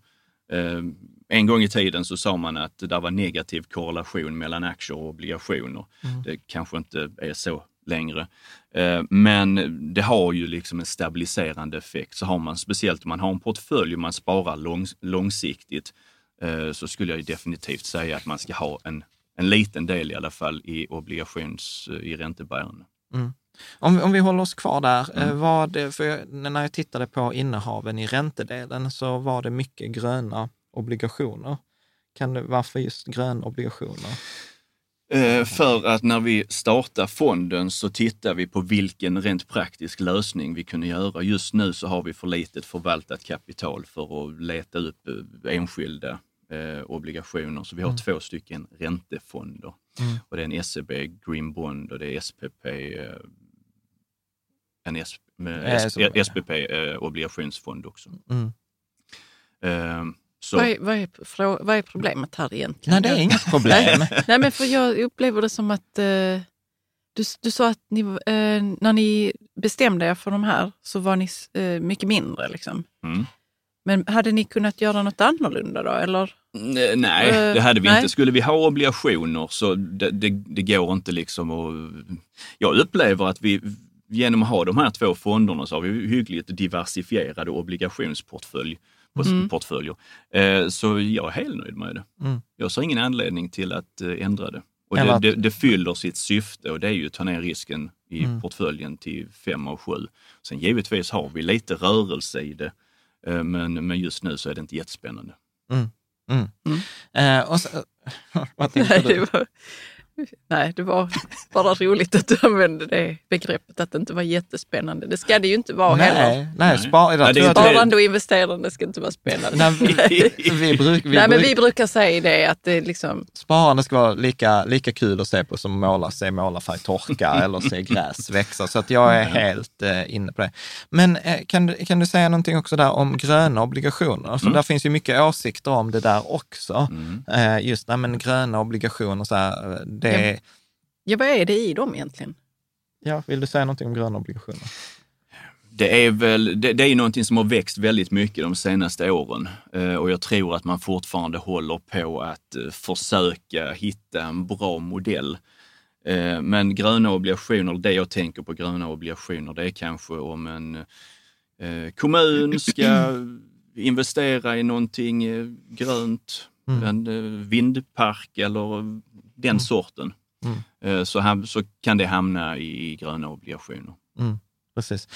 Eh, en gång i tiden så sa man att det var negativ korrelation mellan aktier och obligationer. Det kanske inte är så längre. Eh, men det har ju liksom en stabiliserande effekt. Så har man, speciellt om man har en portfölj och man sparar lång, långsiktigt, eh, så skulle jag definitivt säga att man ska ha en, en liten del i alla fall i obligations, i räntebärande. Om, om vi håller oss kvar där, Mm. eh, var det, för jag, när jag tittade på innehaven i räntedelen så var det mycket gröna obligationer. Kan det, varför just gröna obligationer? Eh, För att när vi startar fonden så tittar vi på vilken rent praktisk lösning vi kunde göra. Just nu så har vi för litet förvaltat kapital för att leta upp eh, enskilda eh, obligationer. Så vi har två stycken räntefonder. Och det är en SEB Green Bond och det är SPP, en S, med Eh, S, som- SPP obligationsfond också. Mm. Så, Vad är, vad, är, vad är problemet här egentligen? Nej, det är inget problem. [laughs] Nej, men för jag upplever det som att eh, du, du sa att ni, eh, när ni bestämde er för de här så var ni eh, mycket mindre. Liksom. mm. Men hade ni kunnat göra något annorlunda då? Eller? Nej, Nej, Eh, det hade vi nej. inte. Skulle vi ha obligationer så det, det, det går inte liksom att... Jag upplever att vi genom att ha de här två fonderna så har vi hyggligt diversifierade obligationsportfölj. Mm. portföljer. Eh, Så jag är helt nöjd med det. Mm. Jag ser ingen anledning till att eh, ändra det. Och det, det, det fyller sitt syfte och det är ju att ta ner risken i Mm. portföljen till 5 och 7. Sen givetvis har vi lite rörelse i det, eh, men, men just nu så är det inte jättespännande. Eh, och så, [laughs] vad tänkte Nej, du? var, [laughs] nej, det var bara roligt att du använde det begreppet att det inte var jättespännande. Det ska det ju inte vara heller. Nej, nej, spar, Nej, det. Sparande och investerande ska inte vara spännande. Nej, vi, [laughs] vi, bruk, vi, Nej, men vi brukar säga det att det liksom, Sparande ska vara lika, lika kul att se på som måla, se målarfärg torka [laughs] eller se gräs växa. Så att jag är helt eh, inne på det. Men eh, kan, du, kan du säga någonting också där om gröna obligationer? För där finns ju mycket åsikter om det där också. Eh, just nej, men gröna obligationer, så här, eh, det, Ja. ja vad är det i dem egentligen? ja, vill du säga någonting om gröna obligationer? Det är väl, det, det är ju någonting som har växt väldigt mycket de senaste åren Eh, och jag tror att man fortfarande håller på att eh, försöka hitta en bra modell. Eh, Men gröna obligationer, det jag tänker på gröna obligationer, det är kanske om en kommun ska [clears throat] investera i någonting grönt, en eh, vindpark eller den sorten. Eh, Så, ham- så kan det hamna i gröna obligationer. Precis.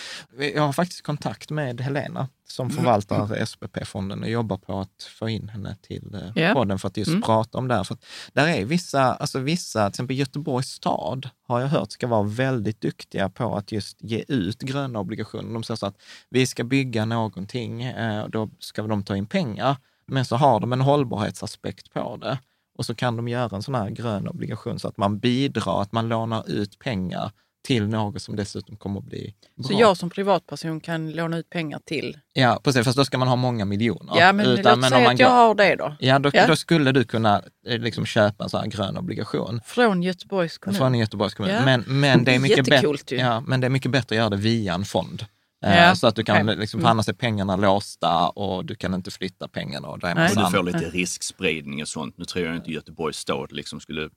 Jag har faktiskt kontakt med Helena som förvaltar SPP-fonden och jobbar på att få in henne till Ja. podden för att just Mm. prata om det här. För att där är vissa, alltså vissa, till exempel Göteborgs stad har jag hört ska vara väldigt duktiga på att just ge ut gröna obligationer. De säger så att vi ska bygga någonting eh, och då ska de ta in pengar, men så har de en hållbarhetsaspekt på det. Och så kan de göra en sån här grön obligation så att man bidrar, att man lånar ut pengar till något som dessutom kommer att bli bra. Så jag som privatperson kan låna ut pengar till... Ja, precis, fast då ska man ha många miljoner. Ja, men låt om säga att jag går- har det då. Ja, då, Ja. då skulle du kunna eh, liksom köpa en sån här grön obligation Från Göteborgs kommun. från Göteborgs kommun. Ja. Men, men, det är [laughs] mycket ju. ja, men det är mycket bättre att göra det via en fond. Eh, Ja, Så att du kan, liksom, för annars är pengarna låsta och du kan inte flytta pengarna. Och. Och du får lite riskspridning och sånt. Nu tror jag inte Göteborgs stad liksom skulle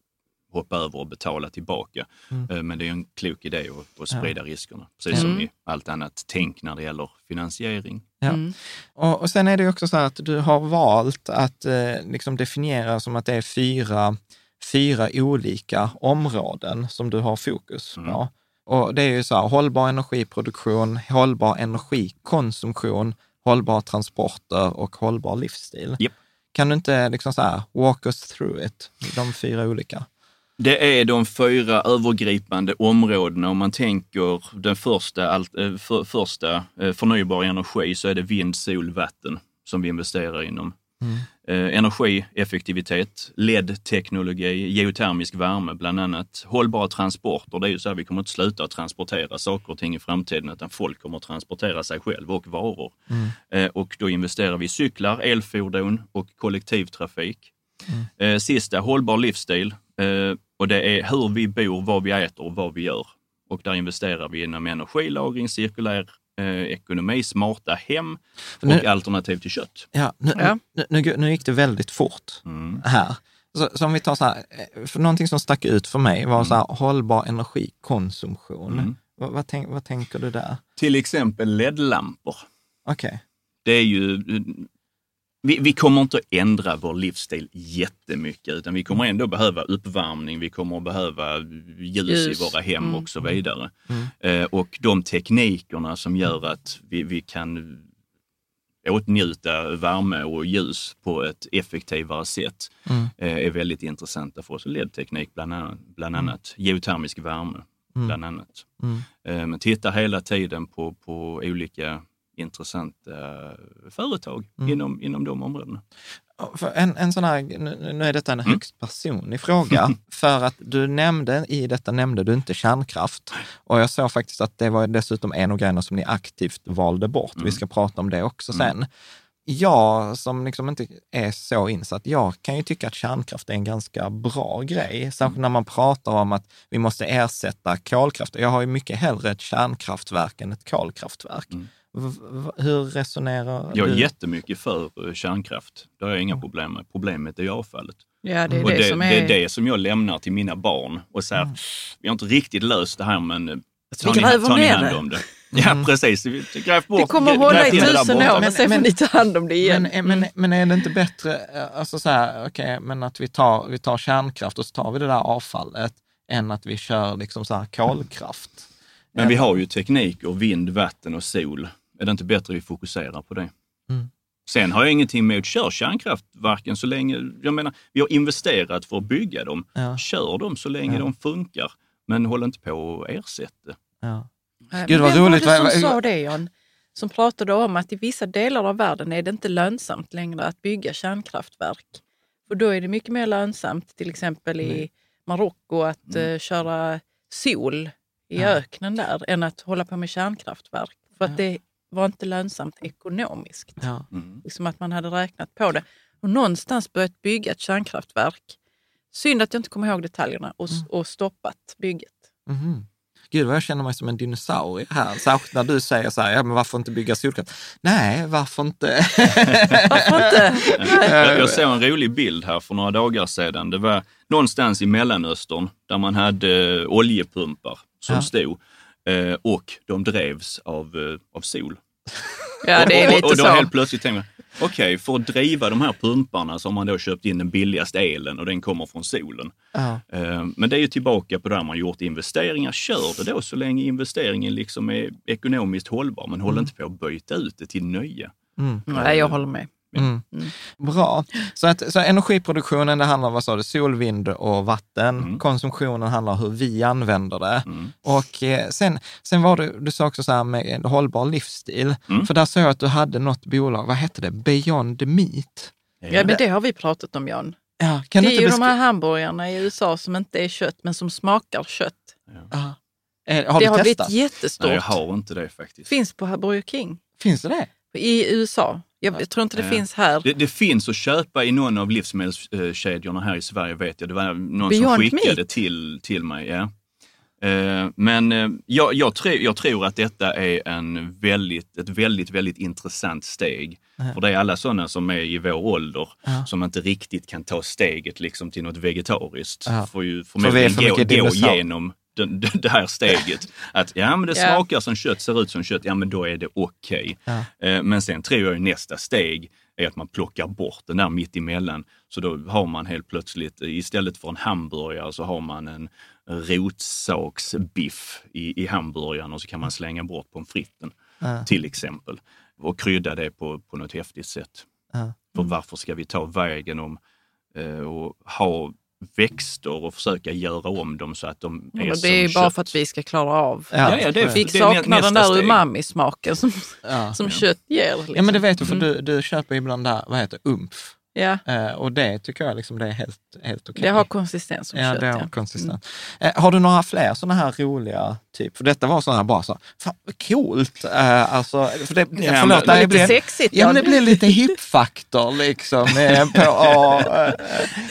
hoppa över och betala tillbaka. Eh, Men det är en klok idé att, att sprida riskerna. Precis som i allt annat tänk när det gäller finansiering. Ja. Mm. Och, och sen är det också så att du har valt att eh, liksom definiera som att det är fyra, fyra olika områden som du har fokus på. Och det är ju så här, hållbar energiproduktion, hållbar energikonsumtion, hållbara transporter och hållbar livsstil. Japp. Kan du inte liksom så här, walk us through it, de fyra olika? Det är de fyra övergripande områdena. Om man tänker den första, eh, för, första eh, förnybar energi så är det vind, sol, vatten som vi investerar inom. Eh, energieffektivitet, LED-teknologi, geotermisk värme bland annat. Hållbara transporter, det är ju så här, vi kommer inte sluta att transportera saker och ting i framtiden utan folk kommer att transportera sig själv och varor. Eh, och då investerar vi i cyklar, elfordon och kollektivtrafik. Eh, sista, hållbar livsstil. Eh, och det är hur vi bor, vad vi äter och vad vi gör. Och där investerar vi inom energilagring, cirkulär eh, ekonomi, smarta hem och Nu- alternativ till kött. Ja, nu, Ja. Nu, nu, nu gick det väldigt fort här. Så, så om vi tar så här, eh, för någonting som stack ut för mig var så här, hållbar energikonsumtion. Vad, vad, tänk, vad tänker du där? Till exempel LED-lampor. Okej. Det är ju... Vi, vi kommer inte att ändra vår livsstil jättemycket, utan vi kommer ändå behöva uppvärmning, vi kommer att behöva ljus, Ljus. i våra hem Mm. och så vidare. Eh, och de teknikerna som gör att vi, vi kan åtnjuta värme och ljus på ett effektivare sätt eh, är väldigt intressanta för oss. LED-teknik bland annat, bland annat. geotermisk värme bland annat. Eh, men titta hela tiden på, på olika intressanta företag inom, inom de områdena. En, en sån här, nu, är detta en högst personlig fråga, [laughs] för att du nämnde, i detta nämnde du inte kärnkraft. Och jag såg faktiskt att det var dessutom en av grejerna som ni aktivt valde bort. Vi ska prata om det också sen. Jag som liksom inte är så insatt, jag kan ju tycka att kärnkraft är en ganska bra grej. Särskilt när man pratar om att vi måste ersätta kolkraft. Jag har ju mycket hellre ett kärnkraftverk än ett kolkraftverk. V- hur resonerar Jag är du? jättemycket för eh, kärnkraft. Det har jag inga problem med. Problemet är avfallet. Ja, det är och det, det, som det är... är det som jag lämnar till mina barn och säger, vi har inte riktigt löst det här men eh, Vi tar ni, tar ni hand det." om det? Ja, precis. Vi- Gräv bort, Det kommer hålla i tusen år, men sen får ni ta hand om det igen. Men, men, men är det inte bättre, eh, alltså så här, okej, men att vi tar, vi tar kärnkraft och så tar vi det där avfallet, än att vi kör liksom så här kolkraft? Men vi har ju teknik och vind, vatten och sol. Är det inte bättre att vi fokuserar på det? Mm. Sen har jag ingenting emot kör kärnkraftverken så länge, jag menar, vi har investerat för att bygga dem. Ja. Kör dem så länge Ja. de funkar, men håll inte på att ersätta. Ja. Nej, Gud, vad vem roligt. var det som sa det, Jan? Som pratade om att i vissa delar av världen är det inte lönsamt längre att bygga kärnkraftverk. För då är det mycket mer lönsamt, till exempel i Marocko, att eh, köra sol i Ja. öknen där, än att hålla på med kärnkraftverk. För att det var inte lönsamt ekonomiskt. Ja. Liksom att man hade räknat på det. Och någonstans börjat bygga ett kärnkraftverk. Synd att jag inte kommer ihåg detaljerna och, och stoppat bygget. Mhm. Gud vad jag känner mig som en dinosaurie här, särskilt när du säger så här, ja men varför inte bygga solkraft? Nej, varför inte? [laughs] Varför inte? Jag, jag såg en rolig bild här för några dagar sedan. Det var någonstans i Mellanöstern där man hade eh, oljepumpar som Ja. stod eh, och de drevs av, eh, av sol. [laughs] Ja, det är och, lite och då så. helt plötsligt tänkte man, okej, för att driva de här pumparna så har man då köpt in den billigaste elen och den kommer från solen. Ja. Eh, Men det är ju tillbaka på det här man gjort investeringar. Kör det då så länge investeringen liksom är ekonomiskt hållbar, men håll inte på att byta ut det till nya. Nej, jag håller med. Mm. Bra. Så, att, så energiproduktionen, det handlar om vad sa du, sol, vind och vatten. Konsumtionen handlar om hur vi använder det. Och eh, sen, sen var det, du sa också så här med hållbar livsstil. För där såg jag att du hade något bolag, vad hette det? Beyond Meat. Ja, men det har vi pratat om, Jan. Ja, kan det du är ju de här hamburgarna i USA som inte är kött, men som smakar kött. Ja. Eh, Har det du har blivit jättestort. Nej, jag har inte det faktiskt. Finns på Burger King Finns det det? i USA. Jag, jag tror inte det finns här. Det, det finns att köpa i någon av livsmedelskedjorna här i Sverige vet jag. Det var någon Beyond som skickade Meat. till, till mig. Ja. Eh, Men eh, jag, jag, tror, jag tror att detta är en väldigt, ett väldigt, väldigt intressant steg. För det är alla sådana som är i vår ålder som inte riktigt kan ta steget liksom till något vegetariskt. Ja. Får ju vi är förmodligen för gå, mycket gå dinosaurier. igenom den, den, [laughs] det här steget. Att ja, men det Ja. smakar som kött, ser ut som kött, ja men då är det okej. Ja. Eh, Men sen tror jag nästa steg är att man plockar bort den där mitt emellan. Så då har man helt plötsligt, eh, istället för en hamburgare så har man en rotsaksbiff i, i hamburgaren och så kan man slänga bort pommes fritesen Ja. till exempel. Och krydda det på, på något häftigt sätt. För varför ska vi ta vägen om eh, och ha växter och försöka göra om dem så att de är Och som det är ju bara kött? för att vi ska klara av. Ja, Ja, ja, det är- Vi saknar den där umami-smaken som, Ja. som kött ger. Liksom. Ja, men det vet du, för du, du köper ibland där, vad heter det, umf. Ja, Eh, och det tycker jag liksom det är helt, helt okej. det har konsistens som Ja, kött. det har ja. konsistens. Eh, har du några fler sådana här roliga, typ? För detta var sådana bara så, fan vad coolt. Eh, alltså, för det, Ja, förlåt, det Lite blir, sexigt. ja, men det blir lite hip-faktor liksom. Eh, på, och,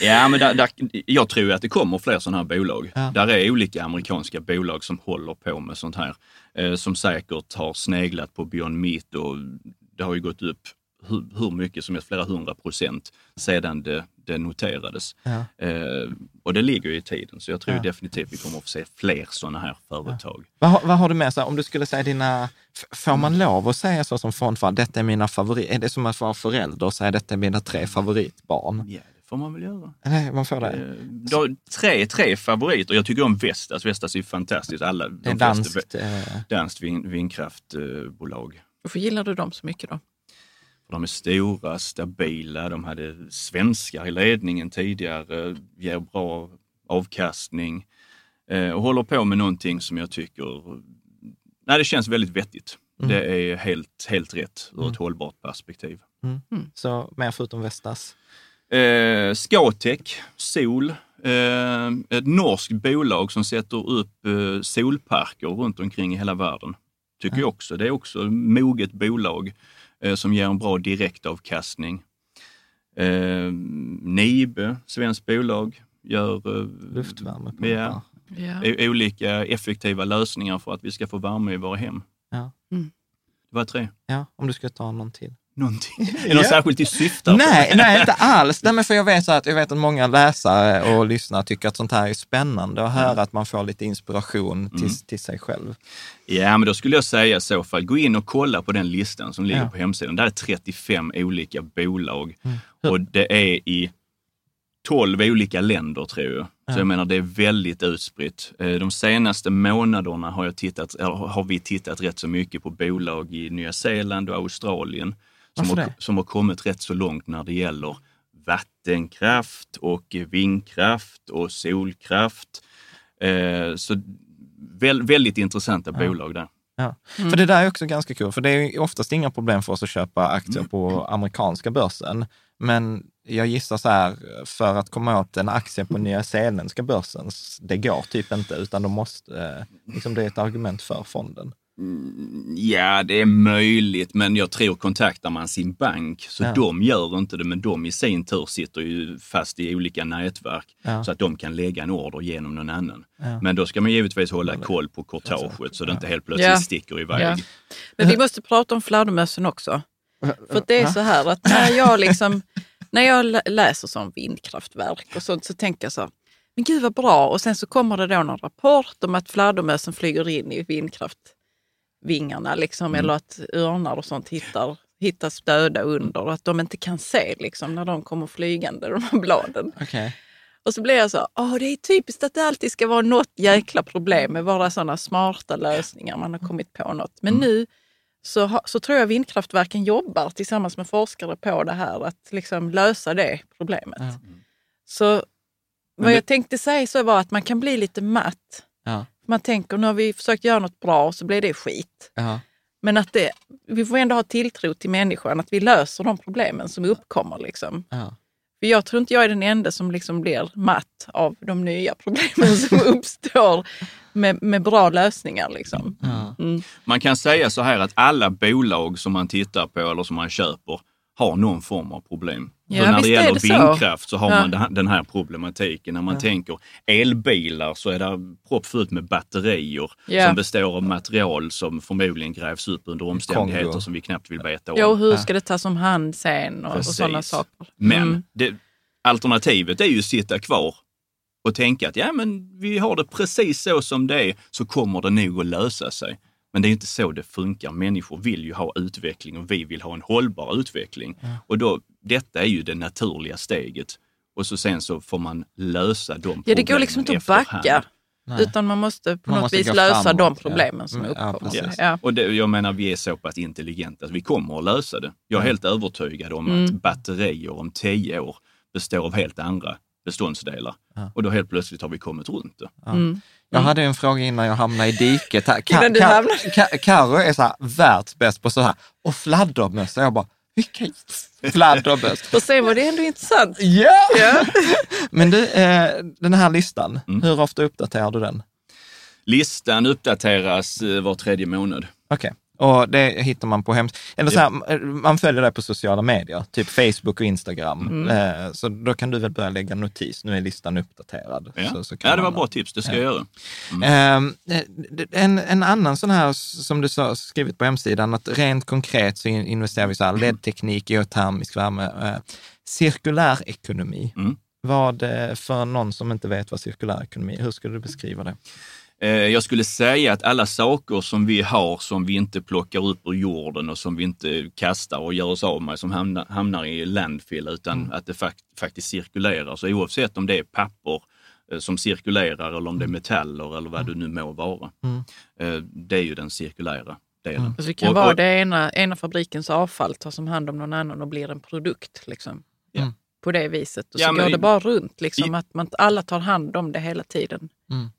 [laughs] Ja, men där, där, jag tror att det kommer fler sådana här bolag. Ja. Där är olika amerikanska bolag som håller på med sånt här. Eh, som säkert har sneglat på Beyond Meat och det har ju gått upp hur, hur mycket som helst, flera hundra procent sedan det, det noterades. Ja. Eh, och det ligger ju i tiden, så jag tror Ja. definitivt vi kommer att få se fler sådana här företag. vad, har- vad har du med, så här, om du skulle säga dina, får man lov att säga så som fondfall, detta är mina favoriter, är det som att vara förälder och säga detta är mina tre favoritbarn? Ja, det får man väl göra. Nej, man får det. Eh, då, tre, tre favoriter. Jag tycker om Vestas. Vestas är fantastiskt. Alla, Det är de flesta danskt. Eh, danskt vin, vindkraftbolag. Varför gillar du dem så mycket då? De är stora, stabila, de hade svenskar i ledningen tidigare, ger bra avkastning eh, och håller på med någonting som jag tycker nej, det känns väldigt vettigt. Mm. Det är helt, helt rätt ur ett hållbart perspektiv. så mer förutom Vestas. Eh, Scatec, Sol, eh, ett norskt bolag som sätter upp eh, solparker runt omkring i hela världen. Tycker jag också. Det är också ett moget bolag eh, som ger en bra direktavkastning. Eh, Nibe, svenskt bolag, gör eh, Luftvärmepumpar. ja, Ja. olika effektiva lösningar för att vi ska få värme i våra hem. Ja. Mm. Det var tre. Ja, om du ska ta någon till. Någonting. [laughs] Är det något särskilt i syfte? på? Nej, [laughs] nej, inte alls. Nej, men för jag, vet så att, jag vet att många läsare och lyssnare tycker att sånt här är spännande att höra att man får lite inspiration till, till sig själv. Ja, men då skulle jag säga i så fall, gå in och kolla på den listan som ligger Ja. på hemsidan. Där är 35 olika bolag och det är i 12 olika länder tror jag. Så jag menar, det är väldigt utspritt. Eh, De senaste månaderna har, jag tittat, har vi tittat rätt så mycket på bolag i Nya Zeeland och Australien som har, som har kommit rätt så långt när det gäller vattenkraft och vindkraft och solkraft. Eh, Så väl, väldigt intressanta bolag där. Ja. För det där är också ganska kul, för det är oftast inga problem för oss att köpa aktier på amerikanska börsen. Men jag gissar så här, för att komma åt en aktie på nya zeeländska börsen, det går typ inte, utan de måste, eh, liksom det är ett argument för fonden. Ja, det är möjligt, men jag tror kontaktar man sin bank, så Ja. de gör inte det, men de i sin tur sitter ju fast i olika nätverk Ja. så att de kan lägga en order genom någon annan. Ja. Men då ska man givetvis hålla koll på courtaget så det inte helt plötsligt Ja. sticker iväg. Ja. Men vi måste prata om fladdermössen också. För det är så här att när jag, liksom, när jag lä- läser som vindkraftverk och sånt så tänker jag så, men gud vad bra. Och sen så kommer det då någon rapport om att fladdermössen flyger in i vindkraftvingarna liksom, eller att örnar och sånt hittar, hittas döda under och att de inte kan se liksom, när de kommer flygande, de här bladen. Okej. Och så blir jag så, åh det är typiskt att det alltid ska vara något jäkla problem med våra sådana smarta lösningar. Man har kommit på något. Men nu så, så tror jag vindkraftverken jobbar tillsammans med forskare på det här, att liksom lösa det problemet. Så vad det- jag tänkte säga så var att man kan bli lite matt. Ja. Man tänker, nu har vi försökt göra något bra och så blir det skit. Ja. Men att det, vi får ändå ha tilltro till människan, att vi löser de problemen som uppkommer. Liksom. Ja. För jag tror inte jag är den enda som liksom blir matt av de nya problemen som [laughs] uppstår med, med bra lösningar. Liksom. Ja. Mm. Man kan säga så här att alla bolag som man tittar på eller som man köper har någon form av problem. Ja, så när det gäller det så. vindkraft så har Ja. man den här- problematiken. När man tänker elbilar så är det proppfullt med batterier Ja. som består av material som förmodligen grävs upp under omständigheter Kongo. som vi knappt vill veta om. Ja, och hur ska det tas om hand sen och, och sådana saker. Men Mm. det, alternativet är ju att sitta kvar och tänka att ja, men vi har det precis så som det är, så kommer det nog att lösa sig. Men det är inte så det funkar. Människor vill ju ha utveckling och vi vill ha en hållbar utveckling. Och då, detta är ju det naturliga steget. Och så sen så får man lösa de problemen Ja, det går liksom inte att backa. efterhand. Utan man måste på Man något måste vis lösa framåt, de ja. problemen som Mm, ja, uppkommer. precis. Ja, Och det, jag menar, vi är så pass intelligenta att vi kommer att lösa det. Jag är helt övertygad om att batterier om tio år består av helt andra beståndsdelar. Och då helt plötsligt har vi kommit runt det. Jag hade en fråga innan jag hamnade i diket. här. Ka- Innan du hamnade- Ka- Karo är så här världsbäst på så här, och fladdermössa. Jag bara, Vilka fladderböss. Och sen var det ändå intressant. Ja! Ja. [laughs] Men du, eh, den här listan, Mm. hur ofta uppdaterar du den? Listan uppdateras eh, var tredje månad. Okej. Och det hittar man på hems... Eller så här, man följer det på sociala medier, typ Facebook och Instagram. Mm. Eh, Så då kan du väl börja lägga notis, nu är listan uppdaterad. Ja, Så, så ja, det var man- bra tips. Det ska jag göra. Ehm, eh, En, en annan sån här, som du sa, skrivit på hemsidan, att rent konkret så in- investerar vi så här LED-teknik, geotermisk värme, eh, cirkulär ekonomi. Mm. Vad, för någon som inte vet vad cirkulär ekonomi är, hur skulle du beskriva det? Eh, Jag skulle säga att alla saker som vi har som vi inte plockar upp ur jorden och som vi inte kastar och gör oss av med som hamnar, hamnar i landfill utan att det fakt faktiskt cirkulerar. Så oavsett om det är papper eh, som cirkulerar eller om det är metaller eller vad det nu må vara. Eh, Det är ju den cirkulära delen. Alltså det kan Och- vara och- det ena, ena fabrikens avfall tas om hand om någon annan och blir en produkt. Liksom. Ja. På det viset. Och så Ja, går i- det bara runt. Liksom, i- att man, alla tar hand om det hela tiden.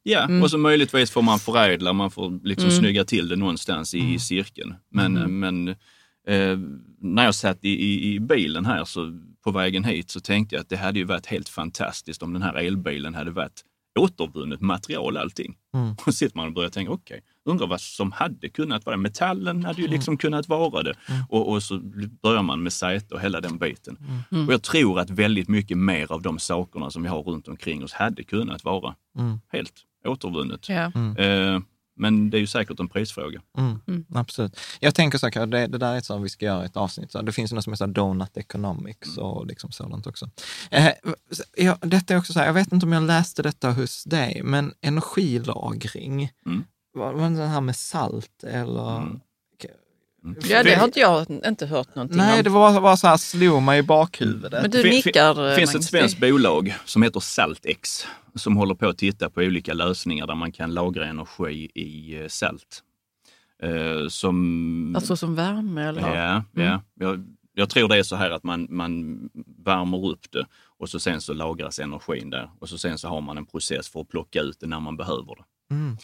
Ja, och så möjligtvis får man förädla, man får liksom snygga till det någonstans i, i cirkeln. Men, men eh, när jag satt i, i, i bilen här så, på vägen hit så tänkte jag att det hade ju varit helt fantastiskt om den här elbilen hade varit återvunnet material allting. [laughs] Och så sitter man och börjar tänka, okej, undrar vad som hade kunnat vara det. Metallen hade ju liksom kunnat vara det. Och, och så börjar man med säte och hela den biten. Och jag tror att väldigt mycket mer av de sakerna som vi har runt omkring oss hade kunnat vara helt återvunnet. Ja. Eh, men det är ju säkert en prisfråga. Mm, Absolut. Jag tänker så här, det, det där är ett sånt vi ska göra ett avsnitt. Så det finns något som heter Donut Economics och liksom sådant också. Eh, ja, detta är också så här, jag vet inte om jag läste detta hos dig, men energilagring. Mm. Var det här med salt eller? Mm. ja, det har inte jag inte hört någonting Nej, om. det var bara så här, slog mig i bakhuvudet. Men du Fin- nickar, Det eh, finns ett svenskt bolag som heter Saltex som håller på att titta på olika lösningar där man kan lagra energi i eh, salt. Eh, som... Alltså som värme eller? Ja, ja. Jag, jag tror det är så här att man, man värmer upp det och så sen så lagras energin där och så sen så har man en process för att plocka ut det när man behöver det. Mm.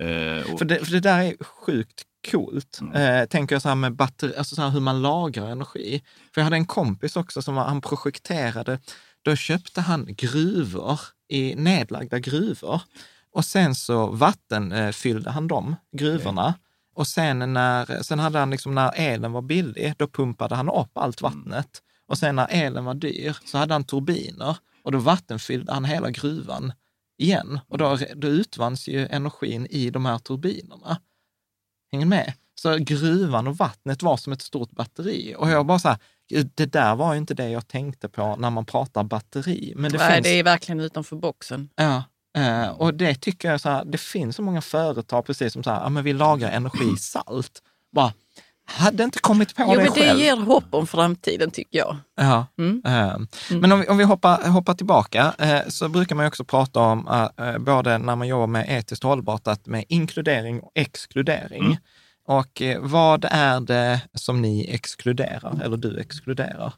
Eh, För det, för det där är sjukt coolt. Eh, tänker jag så här med batteri, alltså så här hur man lagrar energi. För jag hade en kompis också som var- han projekterade, då köpte han gruvor, i nedlagda gruvor. Och sen så vattenfyllde eh, fyllde han de gruvorna. Och sen, när, sen hade han liksom, när elen var billig, då pumpade han upp allt vattnet. Och sen när elen var dyr så hade han turbiner och då vattenfyllde han hela gruvan igen. Och då, då utvanns ju energin i de här turbinerna. Hänger med? Så gruvan och vattnet var som ett stort batteri. Och jag bara så här, det där var ju inte det jag tänkte på när man pratar batteri. Men det Nej, finns... det är verkligen utanför boxen. Ja, eh, och det tycker jag så här, det finns så många företag precis som så här, ja, men vi lagrar energi i salt. Bara, hade inte kommit på Jo, det men det själv. ger hopp om framtiden tycker jag. Ja. Mm. eh, Men om vi, om vi hoppar, hoppar tillbaka eh, så brukar man också prata om, eh, eh, både när man jobbar med etiskt hållbart, att med inkludering och exkludering. Mm. Och vad är det som ni exkluderar, eller du exkluderar?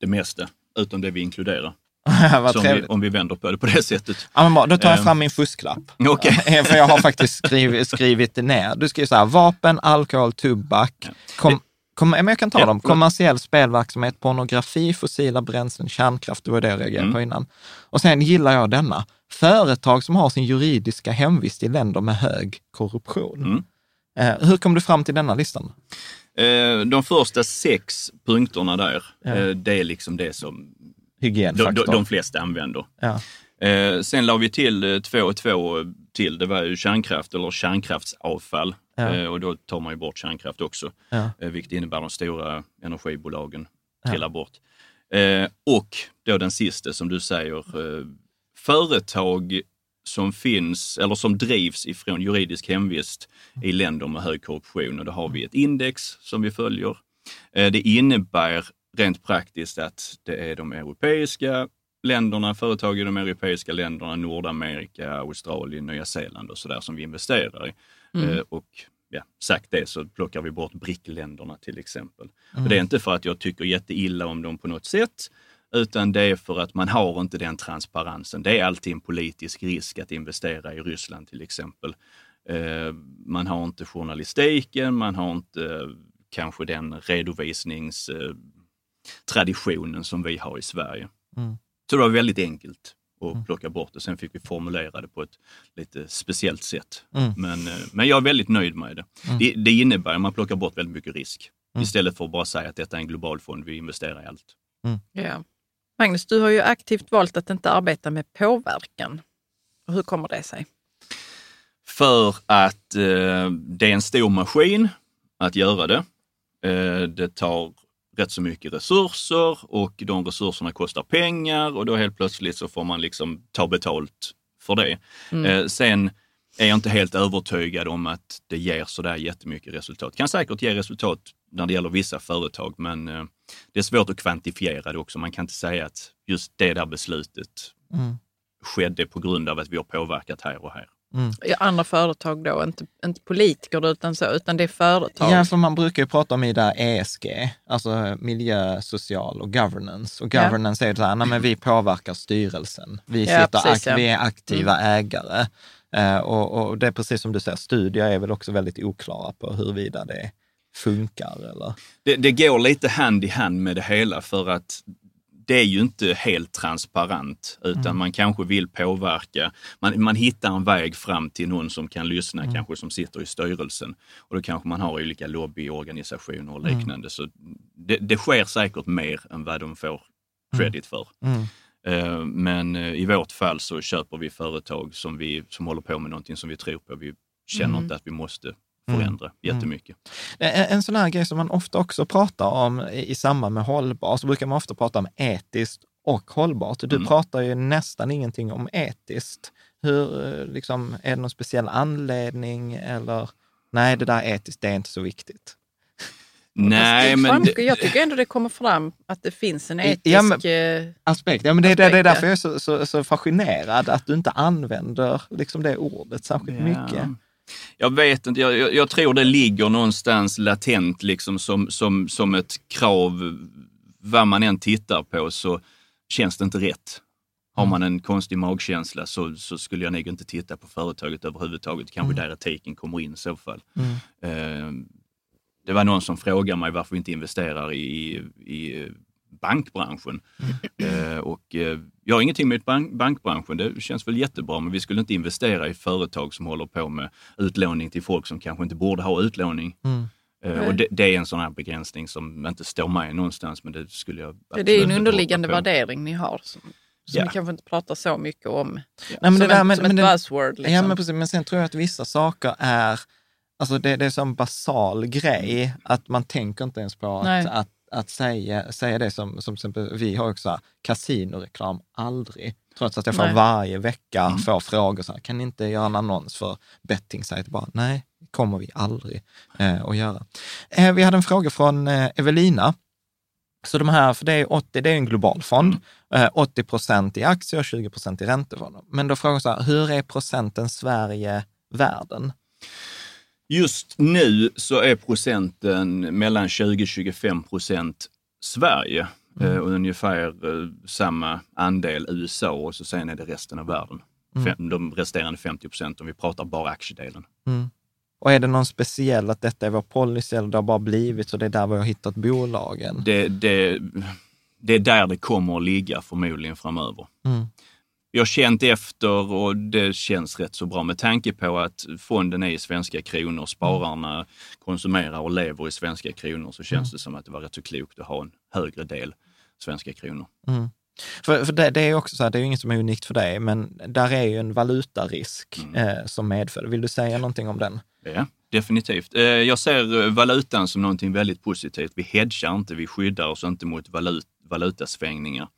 det mesta, utom det vi inkluderar. [laughs] Som vi, om vi vänder på det på det sättet. Ja, men bra, då tar jag Ehm. fram min fusklapp. [laughs] Okej. [laughs] Eh, För jag har faktiskt skrivit, skrivit ner. Du skriver så här, vapen, alkohol, tobak. Kom, kom, jag kan ta Ja, dem. Kommersiell spelverksamhet, pornografi, fossila bränslen, kärnkraft. Det var det jag reagerade Mm. på innan. Och sen gillar jag denna. Företag som har sin juridiska hemvist i länder med hög korruption. Mm. Eh, hur kom du fram till denna listan? Eh, De första sex punkterna där, Ja. eh, det är liksom det som Hygienfaktor. de, de flesta använder. ja. Eh, sen la vi till eh, två och två till. Det var ju kärnkraft eller kärnkraftsavfall. Ja. Eh, och då tar man ju bort kärnkraft också. Ja. Eh, vilket innebär de stora energibolagen Ja. trillar bort. Eh, och då den sista som du säger, eh, företag som finns eller som drivs ifrån juridisk hemvist i länder med hög korruption. Och då har vi ett index som vi följer. Det innebär rent praktiskt att det är de europeiska länderna, företag i de europeiska länderna, Nordamerika, Australien, Nya Zeeland och sådär som vi investerar i. Eh, och ja, sagt det så plockar vi bort BRIC-länderna till exempel. Och det är inte för att jag tycker jätteilla om dem på något sätt, utan det är för att man har inte den transparensen. Det är alltid en politisk risk att investera i Ryssland till exempel. Eh, man har inte journalistiken, man har inte kanske den redovisningstraditionen som vi har i Sverige. Mm. Så det var väldigt enkelt att plocka bort det. Sen fick vi formulera det på ett lite speciellt sätt. Mm. Men, eh, men jag är väldigt nöjd med det. Det, det innebär att man plockar bort väldigt mycket risk. Istället för att bara säga att detta är en global fond, vi investerar i allt. Ja. Magnus, du har ju aktivt valt att inte arbeta med påverkan. Och hur kommer det sig? För att eh, det är en stor maskin att göra det. Eh, det tar rätt så mycket resurser och de resurserna kostar pengar och då helt plötsligt så får man liksom ta betalt för det. Eh, sen är jag inte helt övertygad om att det ger sådär jättemycket resultat. Kan säkert ge resultat när det gäller vissa företag, men eh, det är svårt att kvantifiera det också. Man kan inte säga att just det där beslutet skedde på grund av att vi har påverkat här och här. Ja, andra företag då, inte, inte politiker utan så, utan det är företag. Ja, för man brukar ju prata om i det här ESG, alltså miljö, social och governance. Och Ja. governance är det så här, nej, men vi påverkar styrelsen. Vi, Ja, sitter, precis, ak- ja. Mm. vi är aktiva ägare. Eh, och, och det är precis som du säger, studier är väl också väldigt oklara på huruvida det funkar eller... Det, det går lite hand i hand med det hela för att det är ju inte helt transparent, utan man kanske vill påverka. Man, man hittar en väg fram till någon som kan lyssna, kanske som sitter i styrelsen. Och då kanske man har olika lobbyorganisationer och liknande. Så det, det sker säkert mer än vad de får credit för. Eh, Men eh, i vårt fall så köper vi företag som, vi, som håller på med någonting som vi tror på. Vi känner inte att vi måste förändra jättemycket. En, en sån här grej som man ofta också pratar om i, i samband med hållbar, så brukar man ofta prata om etiskt och hållbart. Du Mm. pratar ju nästan ingenting om etiskt. Hur, eh, liksom, är det någon speciell anledning eller? Nej, det där etiskt, det är inte så viktigt. [laughs] Nej, men... framgår- det- Jag tycker ändå det kommer fram att det finns en etisk... Ja, men- eh, Aspekt. Ja, men det, är- det, det är därför ja. jag är så, så, så fascinerad att du inte använder liksom det ordet särskilt Ja. mycket. Jag vet inte, jag, jag, tror det ligger någonstans latent liksom som, som, som ett krav. Vad man än tittar på så känns det inte rätt. Har man en konstig magkänsla så, så skulle jag nog inte titta på företaget överhuvudtaget. Kanske där etiken kommer in i så fall. Eh, det var någon som frågade mig varför vi inte investerar i, i bankbranschen. Eh, och, eh, jag har ingenting med bank, bankbranschen, det känns väl jättebra, men vi skulle inte investera i företag som håller på med utlåning till folk som kanske inte borde ha utlåning. Eh, och det, det är en sån här begränsning som inte står med någonstans, men det skulle jag det är absolut en underliggande värdering ni har som, som Ja. vi kanske inte pratar så mycket om. Nej, men som det där, en, men, som men ett det- buzzword. Liksom. Ja, men precis. Men sen tror jag att vissa saker är, alltså det, det är som basal grej, att man tänker inte ens på att, att, att säga, säga det som, som exempel, vi har också här, kasinoreklam, aldrig. Trots att jag får Nej. varje vecka får frågor så här, kan ni inte göra en annons för bettingsajt? Bara, nej, det kommer vi aldrig eh, att göra. Eh, vi hade en fråga från eh, Evelina. Så de här, för det är, 80, det är en global fond, eh, 80 procent i aktier och 20 procent i räntefonder. Men då frågar jag så här, hur är procenten Sverige-världen? Just nu så är procenten mellan 20-25 procent Sverige Mm. eh, och ungefär eh, samma andel USA och så sen är det resten av världen. Mm. De resterande 50 procent om vi pratar bara aktiedelen. Och är det någon speciell att detta är vår policy eller det har bara blivit så det är där vi har hittat bolagen? Det, det, det är där det kommer att ligga förmodligen framöver. Mm. Vi har känt efter och det känns rätt så bra med tanke på att fonden är i svenska kronor, spararna konsumerar och lever i svenska kronor så känns det som att det var rätt så klokt att ha en högre del svenska kronor. För, för det, det är också så här, det är ju inget som är unikt för dig, men där är ju en valutarisk eh, som medför. Vill du säga någonting om den? Ja, definitivt. Eh, Jag ser eh, valutan som någonting väldigt positivt. Vi hedgar inte, vi skyddar oss inte mot valut, valutasvängningar.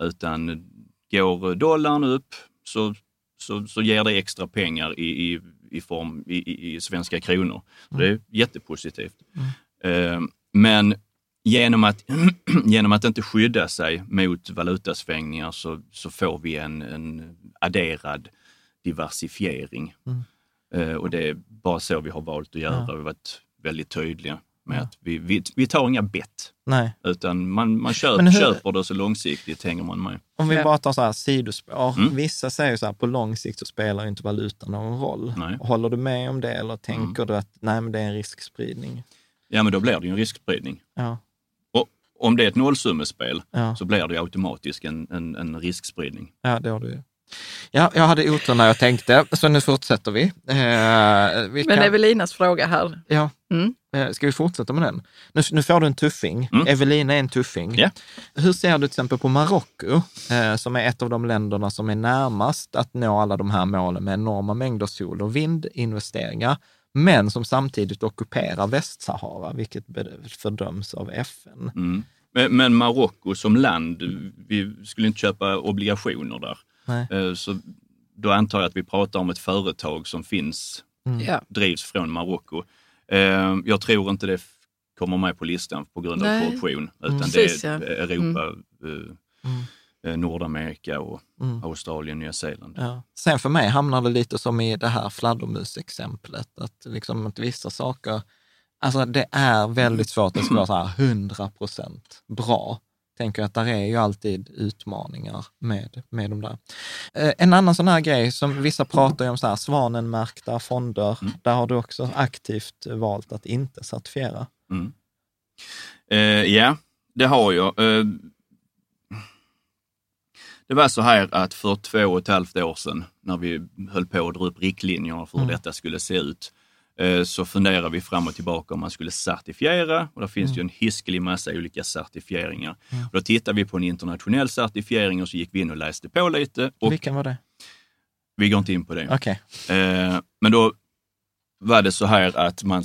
Utan går dollarn upp så, så, så ger det extra pengar i, i, i form i, i, svenska kronor. Så Det är jättepositivt. Eh, Men genom att, [clears throat] genom att inte skydda sig mot valutasvängningar så, så får vi en, en adderad diversifiering. Eh, Och det är bara så vi har valt att göra. Vi har varit väldigt tydliga med att vi, vi, vi tar inga bett. Nej. Utan man, man köp, hur- köper det så långsiktigt hänger man med. Om vi bara tar så här sidospår. Mm. Vissa säger så här, på lång sikt så spelar inte valutan någon roll. Nej. Håller du med om det eller tänker du att nej, men det är en riskspridning? ja men då blir det ju en riskspridning. Ja. Och om det är ett nollsummespel Ja. så blir det automatiskt en, en, en riskspridning. Ja, det har du ju. Ja, jag hade otur när jag tänkte, så nu fortsätter vi. Eh, vi Men kan- Evelinas fråga här. Ja, Mm. eh, ska vi fortsätta med den? Nu, nu får du en tuffing. Mm. Evelina är en tuffing. Ja. Hur ser du till exempel på Marocko, eh, som är ett av de länderna som är närmast att nå alla de här målen med enorma mängder sol och vindinvesteringar, men som samtidigt ockuperar Västsahara, vilket fördöms av FN. Mm. Men, men Marocko som land, vi skulle inte köpa obligationer där. Nej. Eh, Så då antar jag att vi pratar om ett företag som finns, Mm. Drivs från Marocko. Eh, Jag tror inte det kommer med på listan på grund av Nej. korruption, utan Mm. det är Europa, Mm. eh, Nordamerika och Mm. Australien, Nya Zeeland. Ja. Sen för mig hamnar det lite som i det här fladdermusexemplet, att liksom att vissa saker, alltså det är väldigt svårt att vara så här 100 procent bra. Tänker att där är ju alltid utmaningar med, med de där. Eh, en annan sån här grej som vissa pratar om, så här, svanenmärkta fonder, där har du också aktivt valt att inte certifiera. Mm. Eh, ja, det har jag. Eh, det var så här att för två och ett halvt år sedan, när vi höll på att dra upp riktlinjerna för hur Mm. detta skulle se ut, så funderade vi fram och tillbaka om man skulle certifiera. Och det finns ju en hiskelig massa olika certifieringar. Och då tittade vi på en internationell certifiering och så gick vi in och läste på lite. Och Vilken var det? vi går inte in på det. Okej. Eh, men då var det så här att man,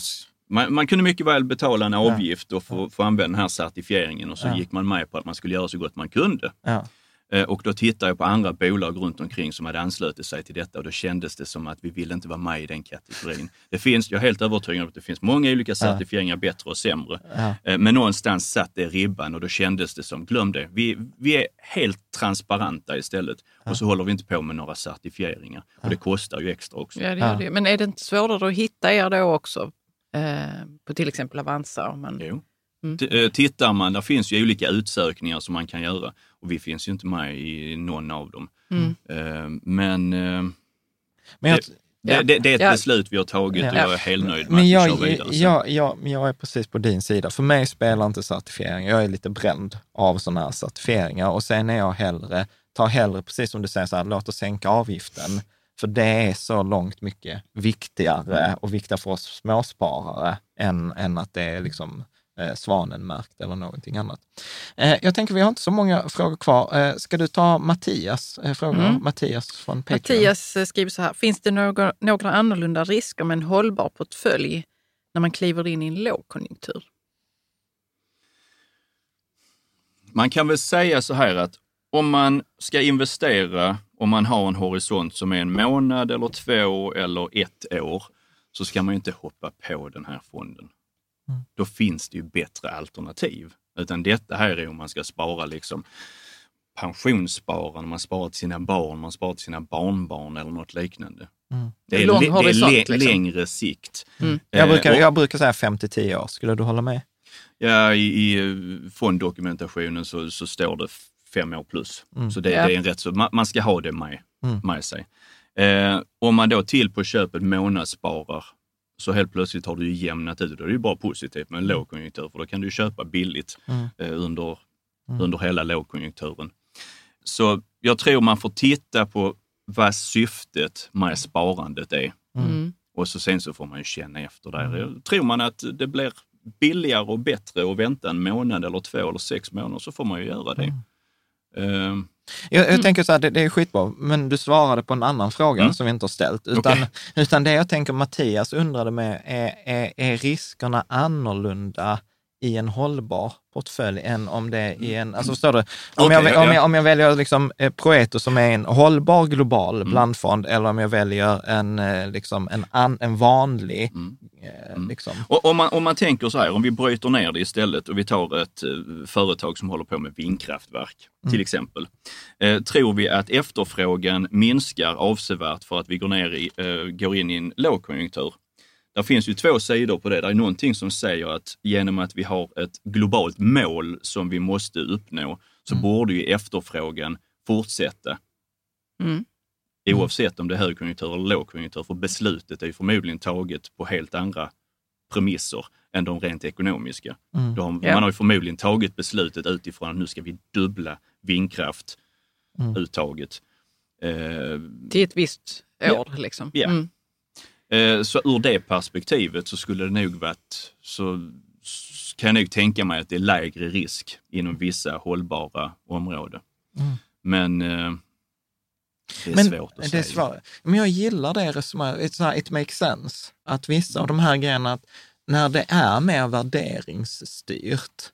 man, man kunde mycket väl betala en avgift och få, få använda den här certifieringen och så Ja. gick man med på att man skulle göra så gott man kunde. Ja. Eh, och då tittade jag på andra bolag runt omkring som hade anslutit sig till detta och då kändes det som att vi ville inte vara med i den kategorin. Det finns, jag är helt övertygad om att det finns många olika certifieringar, bättre och sämre. Ja. Eh, Men någonstans satt det ribban och då kändes det som, glöm det, vi, vi är helt transparenta istället och så håller vi inte på med några certifieringar. Och det kostar ju extra också. Ja, det gör det. Men är det inte svårare att hitta er då också? Eh, på till exempel Avanza? Om man... Jo. Mm. Eh, Tittar man, där finns ju olika utsökningar som man kan göra och vi finns ju inte med i någon av dem. Mm. Eh, Men eh, Men jag, det, Ja. det, det är ett Ja. beslut vi har tagit och Ja. jag är helt nöjd med Men att jag, vi kör vidare. sen. jag, jag, jag är precis på din sida. För mig spelar inte certifiering. Jag är lite bränd av sådana här certifieringar och sen är jag hellre, tar hellre, precis som du säger, så här, låt oss sänka avgiften. För det är så långt mycket viktigare och viktigare för oss småsparare än, än att det är liksom eh, svanenmärkt eller någonting annat. Eh, jag tänker vi har inte så många frågor kvar. Eh, ska du ta Mattias frågor? Mm. Mattias från Patreon. Mattias skriver så här, finns det några, några annorlunda risker med en hållbar portfölj när man kliver in i en lågkonjunktur? Man kan väl säga så här att om man ska investera, om man har en horisont som är en månad eller två eller ett år, så ska man ju inte hoppa på den här fonden. Då finns det ju bättre alternativ. Utan detta här är om man ska spara liksom pensionssparande, man sparar till sina barn, man sparar till sina barnbarn eller något liknande. Det är, Lång det är le- liksom. längre sikt. Mm. Jag Eh, brukar, och- jag brukar säga 5 till 10 år. Skulle du hålla med? Ja, i, i fonddokumentationen så, så står det f- fem år plus. Så det, Ja. det är en rätt så, man, man ska ha det med, Mm. med sig. Eh, om man då till på köpet månadssparar så helt plötsligt har du ju jämnat ut. Då är det ju bara positivt med en lågkonjunktur för då kan du köpa billigt Mm. eh, under, under hela lågkonjunkturen. Så jag tror man får titta på vad syftet med sparandet är. Mm. Och så sen så får man ju känna efter där. Tror man att det blir billigare och bättre att vänta en månad eller två eller sex månader så får man ju göra det. Ehm, Jag, jag tänker så här, det, det är skitbra, men du svarade på en annan fråga Mm. som vi inte har ställt. Utan, Okej. utan det jag tänker Mattias undrade med, är, är, är riskerna annorlunda i en hållbar portfölj än om det är i en, alltså förstår du? Om, Okej, jag, ja, om, ja. jag, om jag väljer liksom eh, Proeto som är en hållbar global Mm. blandfond eller om jag väljer en, eh, liksom, en, an, en vanlig, Mm. eh, liksom. Och om man, om man tänker så här, om vi bryter ner det istället och vi tar ett företag som håller på med vindkraftverk till exempel. Eh, tror vi att efterfrågan minskar avsevärt för att vi går, ner i, eh, går in i en lågkonjunktur? Det finns ju två sidor på det. Det är någonting som säger att genom att vi har ett globalt mål som vi måste uppnå så borde ju efterfrågan fortsätta. Mm. Oavsett om det är högkonjunktur eller lågkonjunktur, för beslutet är ju förmodligen taget på helt andra premisser än de rent ekonomiska. Mm. De, Ja. Man har ju förmodligen tagit beslutet utifrån att nu ska vi dubbla vindkraftuttaget. Eh, Till ett visst Ja. år liksom. Ja. Mm. Eh, Så ur det perspektivet så skulle det nog varit, så kan jag nog tänka mig att det är lägre risk inom vissa hållbara områden. Men eh, det är Men svårt att det är säga. svårt. Men jag gillar det resonemanget, it makes sense. Att vissa av de här grejerna, att när det är mer värderingsstyrt,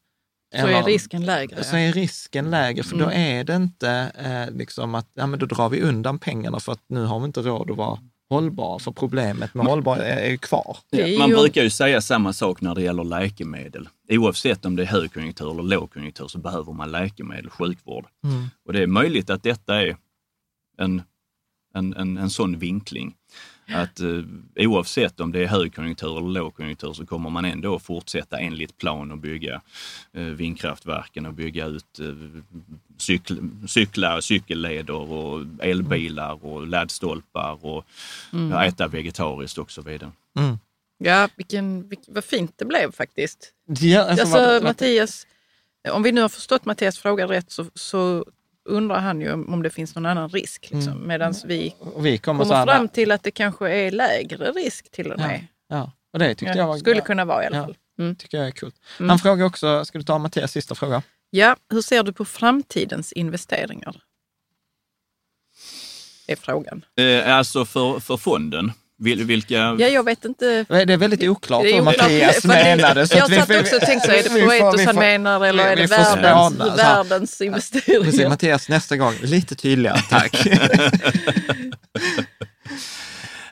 Så är risken lägre. så är risken lägre, för då Mm. är det inte eh, liksom att ja, men då drar vi undan pengarna för att nu har vi inte råd att vara hållbara, för problemet med hållbar är, är kvar. Är Man brukar ju säga samma sak när det gäller läkemedel. Oavsett om det är högkonjunktur eller lågkonjunktur så behöver man läkemedel, sjukvård. Mm. Och det är möjligt att detta är en, en, en, en sån vinkling. Att eh, oavsett om det är högkonjunktur eller lågkonjunktur så kommer man ändå fortsätta enligt plan och bygga eh, vindkraftverken och bygga ut eh, cykel, cyklar, cykelleder och elbilar och laddstolpar och ja, äta vegetariskt och så vidare. Mm. Ja, vilken, vilken, vad fint det blev faktiskt. Ja, alltså, Alltså, Mattias, om vi nu har förstått Mattias fråga rätt så, så undrar han ju om, det finns någon annan risk. Liksom, Mm. Medan vi och vi kommer, kommer fram till att det kanske är lägre risk till och med. Ja, och det tyckte Ja, jag var, skulle kunna vara i alla Ja. fall. Mm. tycker jag är kul. Mm. Han frågar också, ska du ta Mattias sista fråga? Ja, hur ser du på framtidens investeringar? Är frågan. Eh, alltså för, för fonden, vil, vilka... Ja, jag vet inte. Det är väldigt oklart Det är oklart, Mattias det- menade. så jag att vi satt får- också och tänkte, så är det vi vi han får- menar eller är vi det får världens, här. världens Precis, investeringar? Mattias, nästa gång, lite tydligare, [laughs] tack.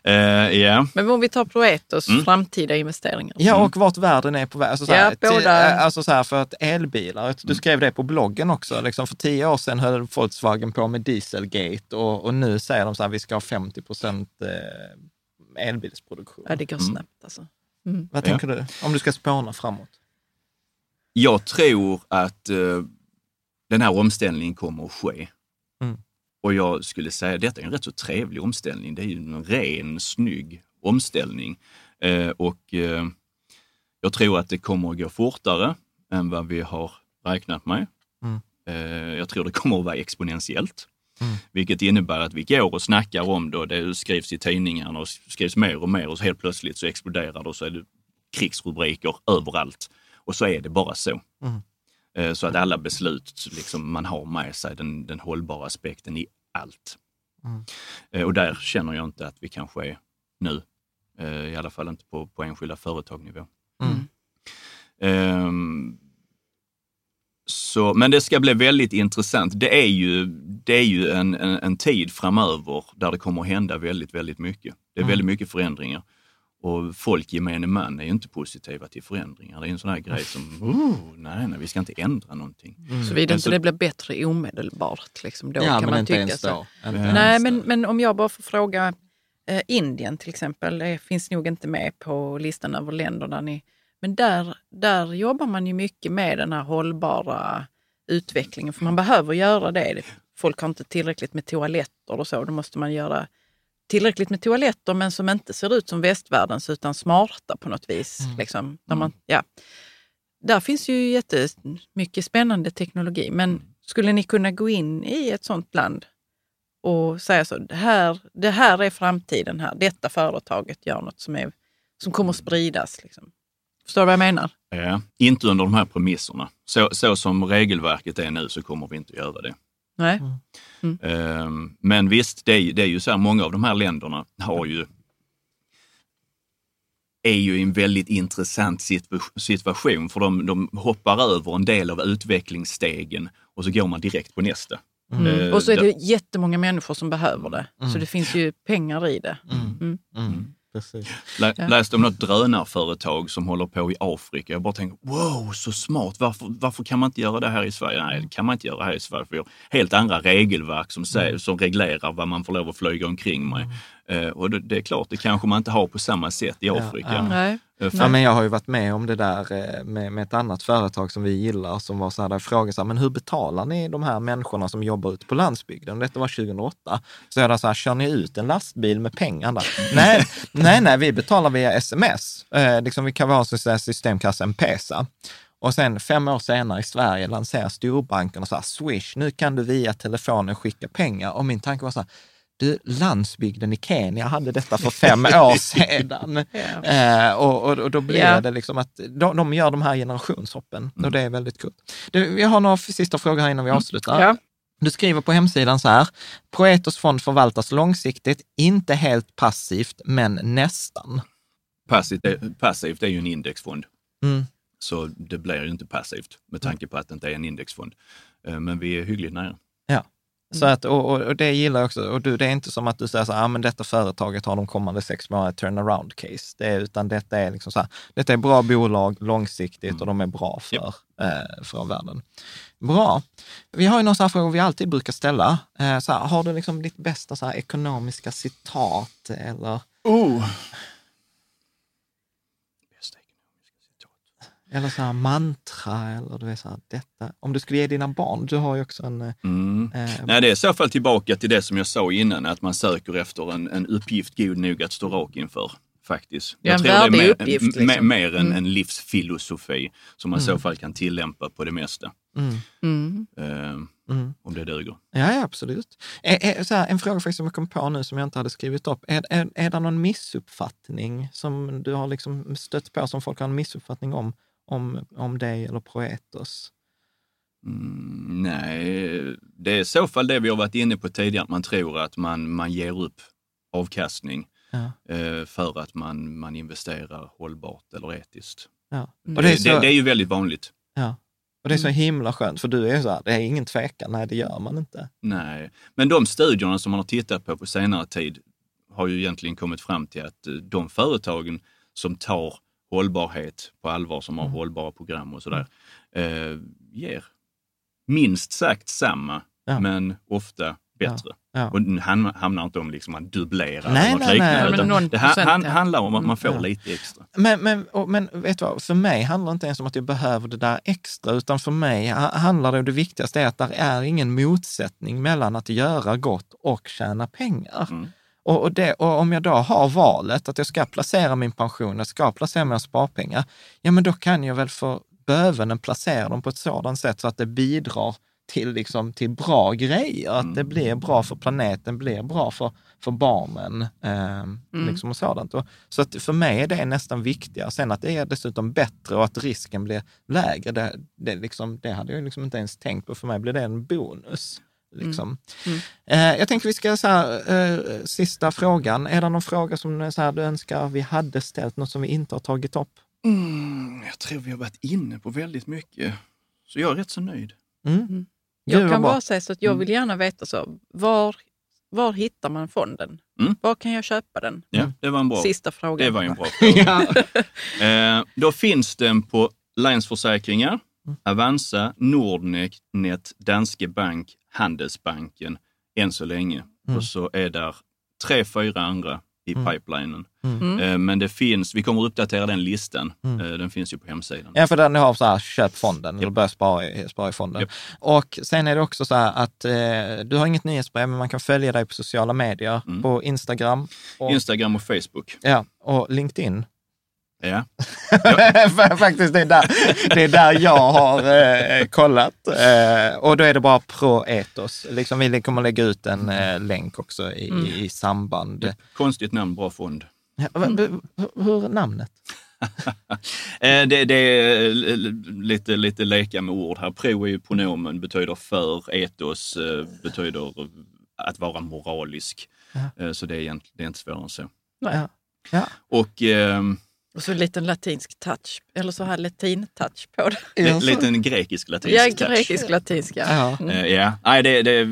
Eh, ja. Men om vi tar Proetos Mm. framtida investeringar. Ja, och vart världen är på väg. Alltså, Ja, båda. till- alltså så här, för att elbilar, du skrev det på bloggen också, liksom för tio år sedan höll Volkswagen på med Dieselgate och, och nu säger de så här, vi ska ha 50 procent eh, elbilsproduktion. Ja, det går Mm. snabbt alltså. Vad tänker du? Om du ska spåna framåt? Jag tror att eh, den här omställningen kommer att ske. Mm. Och jag skulle säga att detta är en rätt så trevlig omställning. Det är ju en ren, snygg omställning. Eh, och eh, jag tror att det kommer att gå fortare än vad vi har räknat med. Mm. Eh, jag tror det kommer att vara exponentiellt. Mm. Vilket innebär att vi går och snackar om det och det skrivs i tidningarna och skrivs mer och mer och så helt plötsligt så exploderar det och så är det krigsrubriker överallt. Och så är det bara så. Mm. Eh, Så att alla beslut, liksom, man har med sig den, den hållbara aspekten i allt. Mm. Eh, Och där känner jag inte att vi kanske är nu. Eh, I alla fall inte på, på enskilda företagnivå. Mm. Ehm, så, men det ska bli väldigt intressant. Det är ju, det är ju en, en, en tid framöver där det kommer att hända väldigt, väldigt mycket. Det är Mm. väldigt mycket förändringar. Och folk gemene man är ju inte positiva till förändringar. Det är en sån här grej som, oh, nej, nej, vi ska inte ändra någonting. Såvida Men inte så- det blir bättre omedelbart. Liksom, då ja, kan men man inte tycka så. Nej, men, men om jag bara får fråga. Eh, Indien till exempel eh, finns nog inte med på listan över länder där ni... Men där, där jobbar man ju mycket med den här hållbara utvecklingen. För man behöver göra det. Folk har inte tillräckligt med toaletter och så. Då måste man göra tillräckligt med toaletter men som inte ser ut som västvärldens utan smarta på något vis. Liksom, där man, ja. Där finns ju jättemycket spännande teknologi. Men skulle ni kunna gå in i ett sånt land och säga så, det här, det här är framtiden här. Detta företaget gör något som, är, som kommer att spridas. Liksom. Förstår du vad jag menar? Ja, inte under de här premisserna. Så, så som regelverket är nu så kommer vi inte att göra det. Nej? Ehm, Men visst, det är, det är ju så här, många av de här länderna har ju är ju i en väldigt intressant situa- situation för de, de hoppar över en del av utvecklingsstegen och så går man direkt på nästa. Eh, Och så är det jättemånga människor som behöver det. Så det finns ju pengar i det. Mm. Mm. Precis. Lä. Läste om något drönarföretag som håller på i Afrika. Jag bara tänker, wow, så smart. Varför, varför kan man inte göra det här i Sverige? Nej, det kan man inte göra här i Sverige. För vi har helt andra regelverk som, säger, som reglerar vad man får lov att flyga omkring med. Eh, och det, är klart, det kanske man inte har på samma sätt i Afrika. ja. Nej. Eh, Ja, men jag har ju varit med om det där eh, med, med ett annat företag som vi gillar som var så här, där jag frågade så här, men hur betalar ni de här människorna som jobbar ute på landsbygden? Detta var 2008. Så jag där så här, kör ni ut en lastbil med pengar där? [laughs] nej, nej, nej, vi betalar via sms. Eh, liksom, vi kan vara så här systemkassa M-Pesa. Och sen fem år senare i Sverige lanserar storbankerna så här, Swish, nu kan du via telefonen skicka pengar. Och min tanke var så här, du, landsbygden i Kenya hade detta för [laughs] fem år sedan. Eh, och, och, och då blir Ja. det liksom att de, de gör de här generationshoppen Mm. och det är väldigt kul. Du, vi har några sista frågor här innan vi avslutar. Ja. Du skriver på hemsidan så här, Proetos fond förvaltas långsiktigt, inte helt passivt, men nästan. Passivt, är- passivt är ju en indexfond. Mm. Så det blir ju inte passivt med tanke på att det inte är en indexfond. Eh, Men vi är hyggligt nära. Så att, och, och, det gillar jag också. Och du, det är inte som att du säger så här, ah, men detta företaget har de kommande sex månaderna turnaround case. Det är, utan detta är liksom så här, detta är bra bolag långsiktigt och de är bra för, eh, för världen. Bra. Vi har ju några här frågor vi alltid brukar ställa. Eh, så här, har du liksom ditt bästa så här ekonomiska citat eller, Oh. Bästa ekonomiska citat. Eller så här mantra eller du vet så här, detta. Om du skulle ge dina barn, du har ju också en... eh, Mm. Eh, Nej, det är i så fall tillbaka till det som jag sa innan, att man söker efter en, en uppgift god nog att stå rak inför. Faktiskt. Ja, en tror det är mer, uppgift, liksom. mer en, Mm. en livsfilosofi som man i så fall kan tillämpa på det mesta. mm, Mm. Eh, mm. om det duger. Ja, ja absolut. Är, är, så här, en fråga faktiskt som jag kom på nu som jag inte hade skrivit upp. Är, är, är det någon missuppfattning som du har liksom stött på, som folk har en missuppfattning om, om, om dig eller Proetos? Mm, nej, det är i så fall det vi har varit inne på tidigare, att man tror att man, man ger upp avkastning Ja. eh, för att man, man investerar hållbart eller etiskt. Ja. Och Det, det är, det, så, det är ju väldigt vanligt. ja. och det är så himla skönt, för du är så här, det är ingen tvekan, nej det gör man inte. Nej, men de studierna som man har tittat på på senare tid har ju egentligen kommit fram till att eh, de företagen som tar hållbarhet på allvar, som har Mm. hållbara program och sådär, eh, ger minst sagt samma, Ja. men ofta bättre. Ja. Och det ham- hamnar inte om liksom att dubblera Nej, eller något nej, nej. liknande. Utan någon det han, ja. handlar om att man får Ja. lite extra. Men, men, och, men vet du vad, för mig handlar det inte ens om att jag behöver det där extra, utan för mig ha- handlar det om det viktigaste är att det är ingen motsättning mellan att göra gott och tjäna pengar. Mm. Och, och, det, och om jag då har valet att jag ska placera min pension, jag ska placera mina sparpengar, ja men då kan jag väl för bövelen placera dem på ett sådant sätt så att det bidrar till, liksom, till bra grejer. Att det blir bra för planeten, blir bra för, för barnen eh, liksom och sådant. Och, så att för mig är det nästan viktigare. Sen att det är dessutom bättre och att risken blir lägre, det, det, liksom, det hade jag liksom inte ens tänkt på. För mig blir det en bonus. Liksom. Eh, jag tänker vi ska, så här, eh, sista frågan. Är det någon fråga som så här, du önskar vi hade ställt, något som vi inte har tagit upp? Mm, jag tror vi har varit inne på väldigt mycket. Så jag är rätt så nöjd. Mm. Jag Gud, vad kan bara säga så att jag vill gärna veta så, var, var hittar man fonden? Mm. Var kan jag köpa den? Ja, det var en bra, Sista frågan. det var en bra [laughs] fråga. [laughs] Eh, då finns den på Länsförsäkringar, Avanza, Nordnet, Danske Bank, Handelsbanken än så länge. Och så är där tre, fyra andra i pipelinen. Eh, men det finns, vi kommer uppdatera den listan. Eh, den finns ju på hemsidan. Ja, för ni har så här, köp fonden eller börja spara i, spara i fonden. Japp. Och sen är det också så här att eh, du har inget nyhetsbrev, men man kan följa dig på sociala medier, på Instagram och, Instagram och Facebook. ja, och LinkedIn. Ja. [laughs] För Faktiskt, det är, där, det är där jag har eh, kollat. Eh, och då är det bara pro etos. Liksom, vi kommer lägga ut en eh, länk också i, i samband. Konstigt namn, bra fond. Ja, v- hur är namnet? [laughs] Eh, det, det är l- lite, lite leka med ord här. Pro är ju pronomen, betyder för, etos eh, betyder att vara moralisk. Eh, Så det är, det är inte svårare än så. Ja. Ja. Och ehm, Och så en liten latinsk touch, eller så här latin-touch på det. li- liten grekisk-latinsk Ja, touch. grekisk-latinska. Ja. Eh, Ja, Nej, det, det är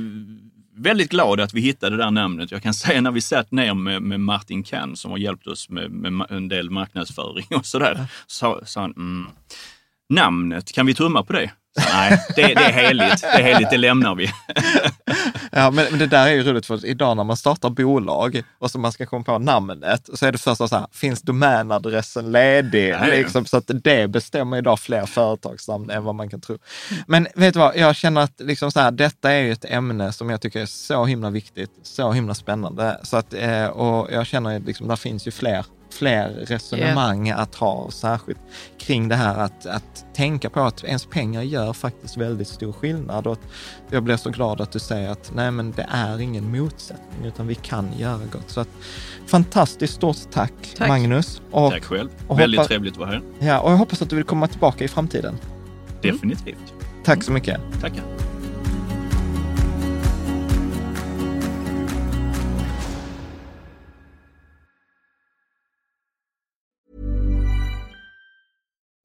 väldigt glad att vi hittade det där namnet. Jag kan [laughs] säga när vi satt ner med, med Martin Kann som har hjälpt oss med, med en del marknadsföring och sådär, så sa han, mm, namnet, kan vi tumma på det? Nej, det, det är heligt. Det är heligt, det lämnar vi. Ja, men, men det där är ju roligt för idag när man startar bolag och så man ska komma på namnet, så är det första så här, finns domänadressen ledig? Liksom, så att det bestämmer idag fler företagsnamn än vad man kan tro. Men vet du vad, jag känner att liksom så här, detta är ju ett ämne som jag tycker är så himla viktigt, så himla spännande. Så att, eh, och jag känner att liksom, där finns ju fler fler resonemang att ha, särskilt kring det här att, att tänka på att ens pengar gör faktiskt väldigt stor skillnad. Och jag blir så glad att du säger att nej, men det är ingen motsättning, utan vi kan göra gott. Så att, fantastiskt stort tack, Tack. Magnus. Och, Tack själv. och Väldigt hoppa- trevligt att vara här. Ja, och jag hoppas att du vill komma tillbaka i framtiden. Definitivt. Tack så mycket. Tackar.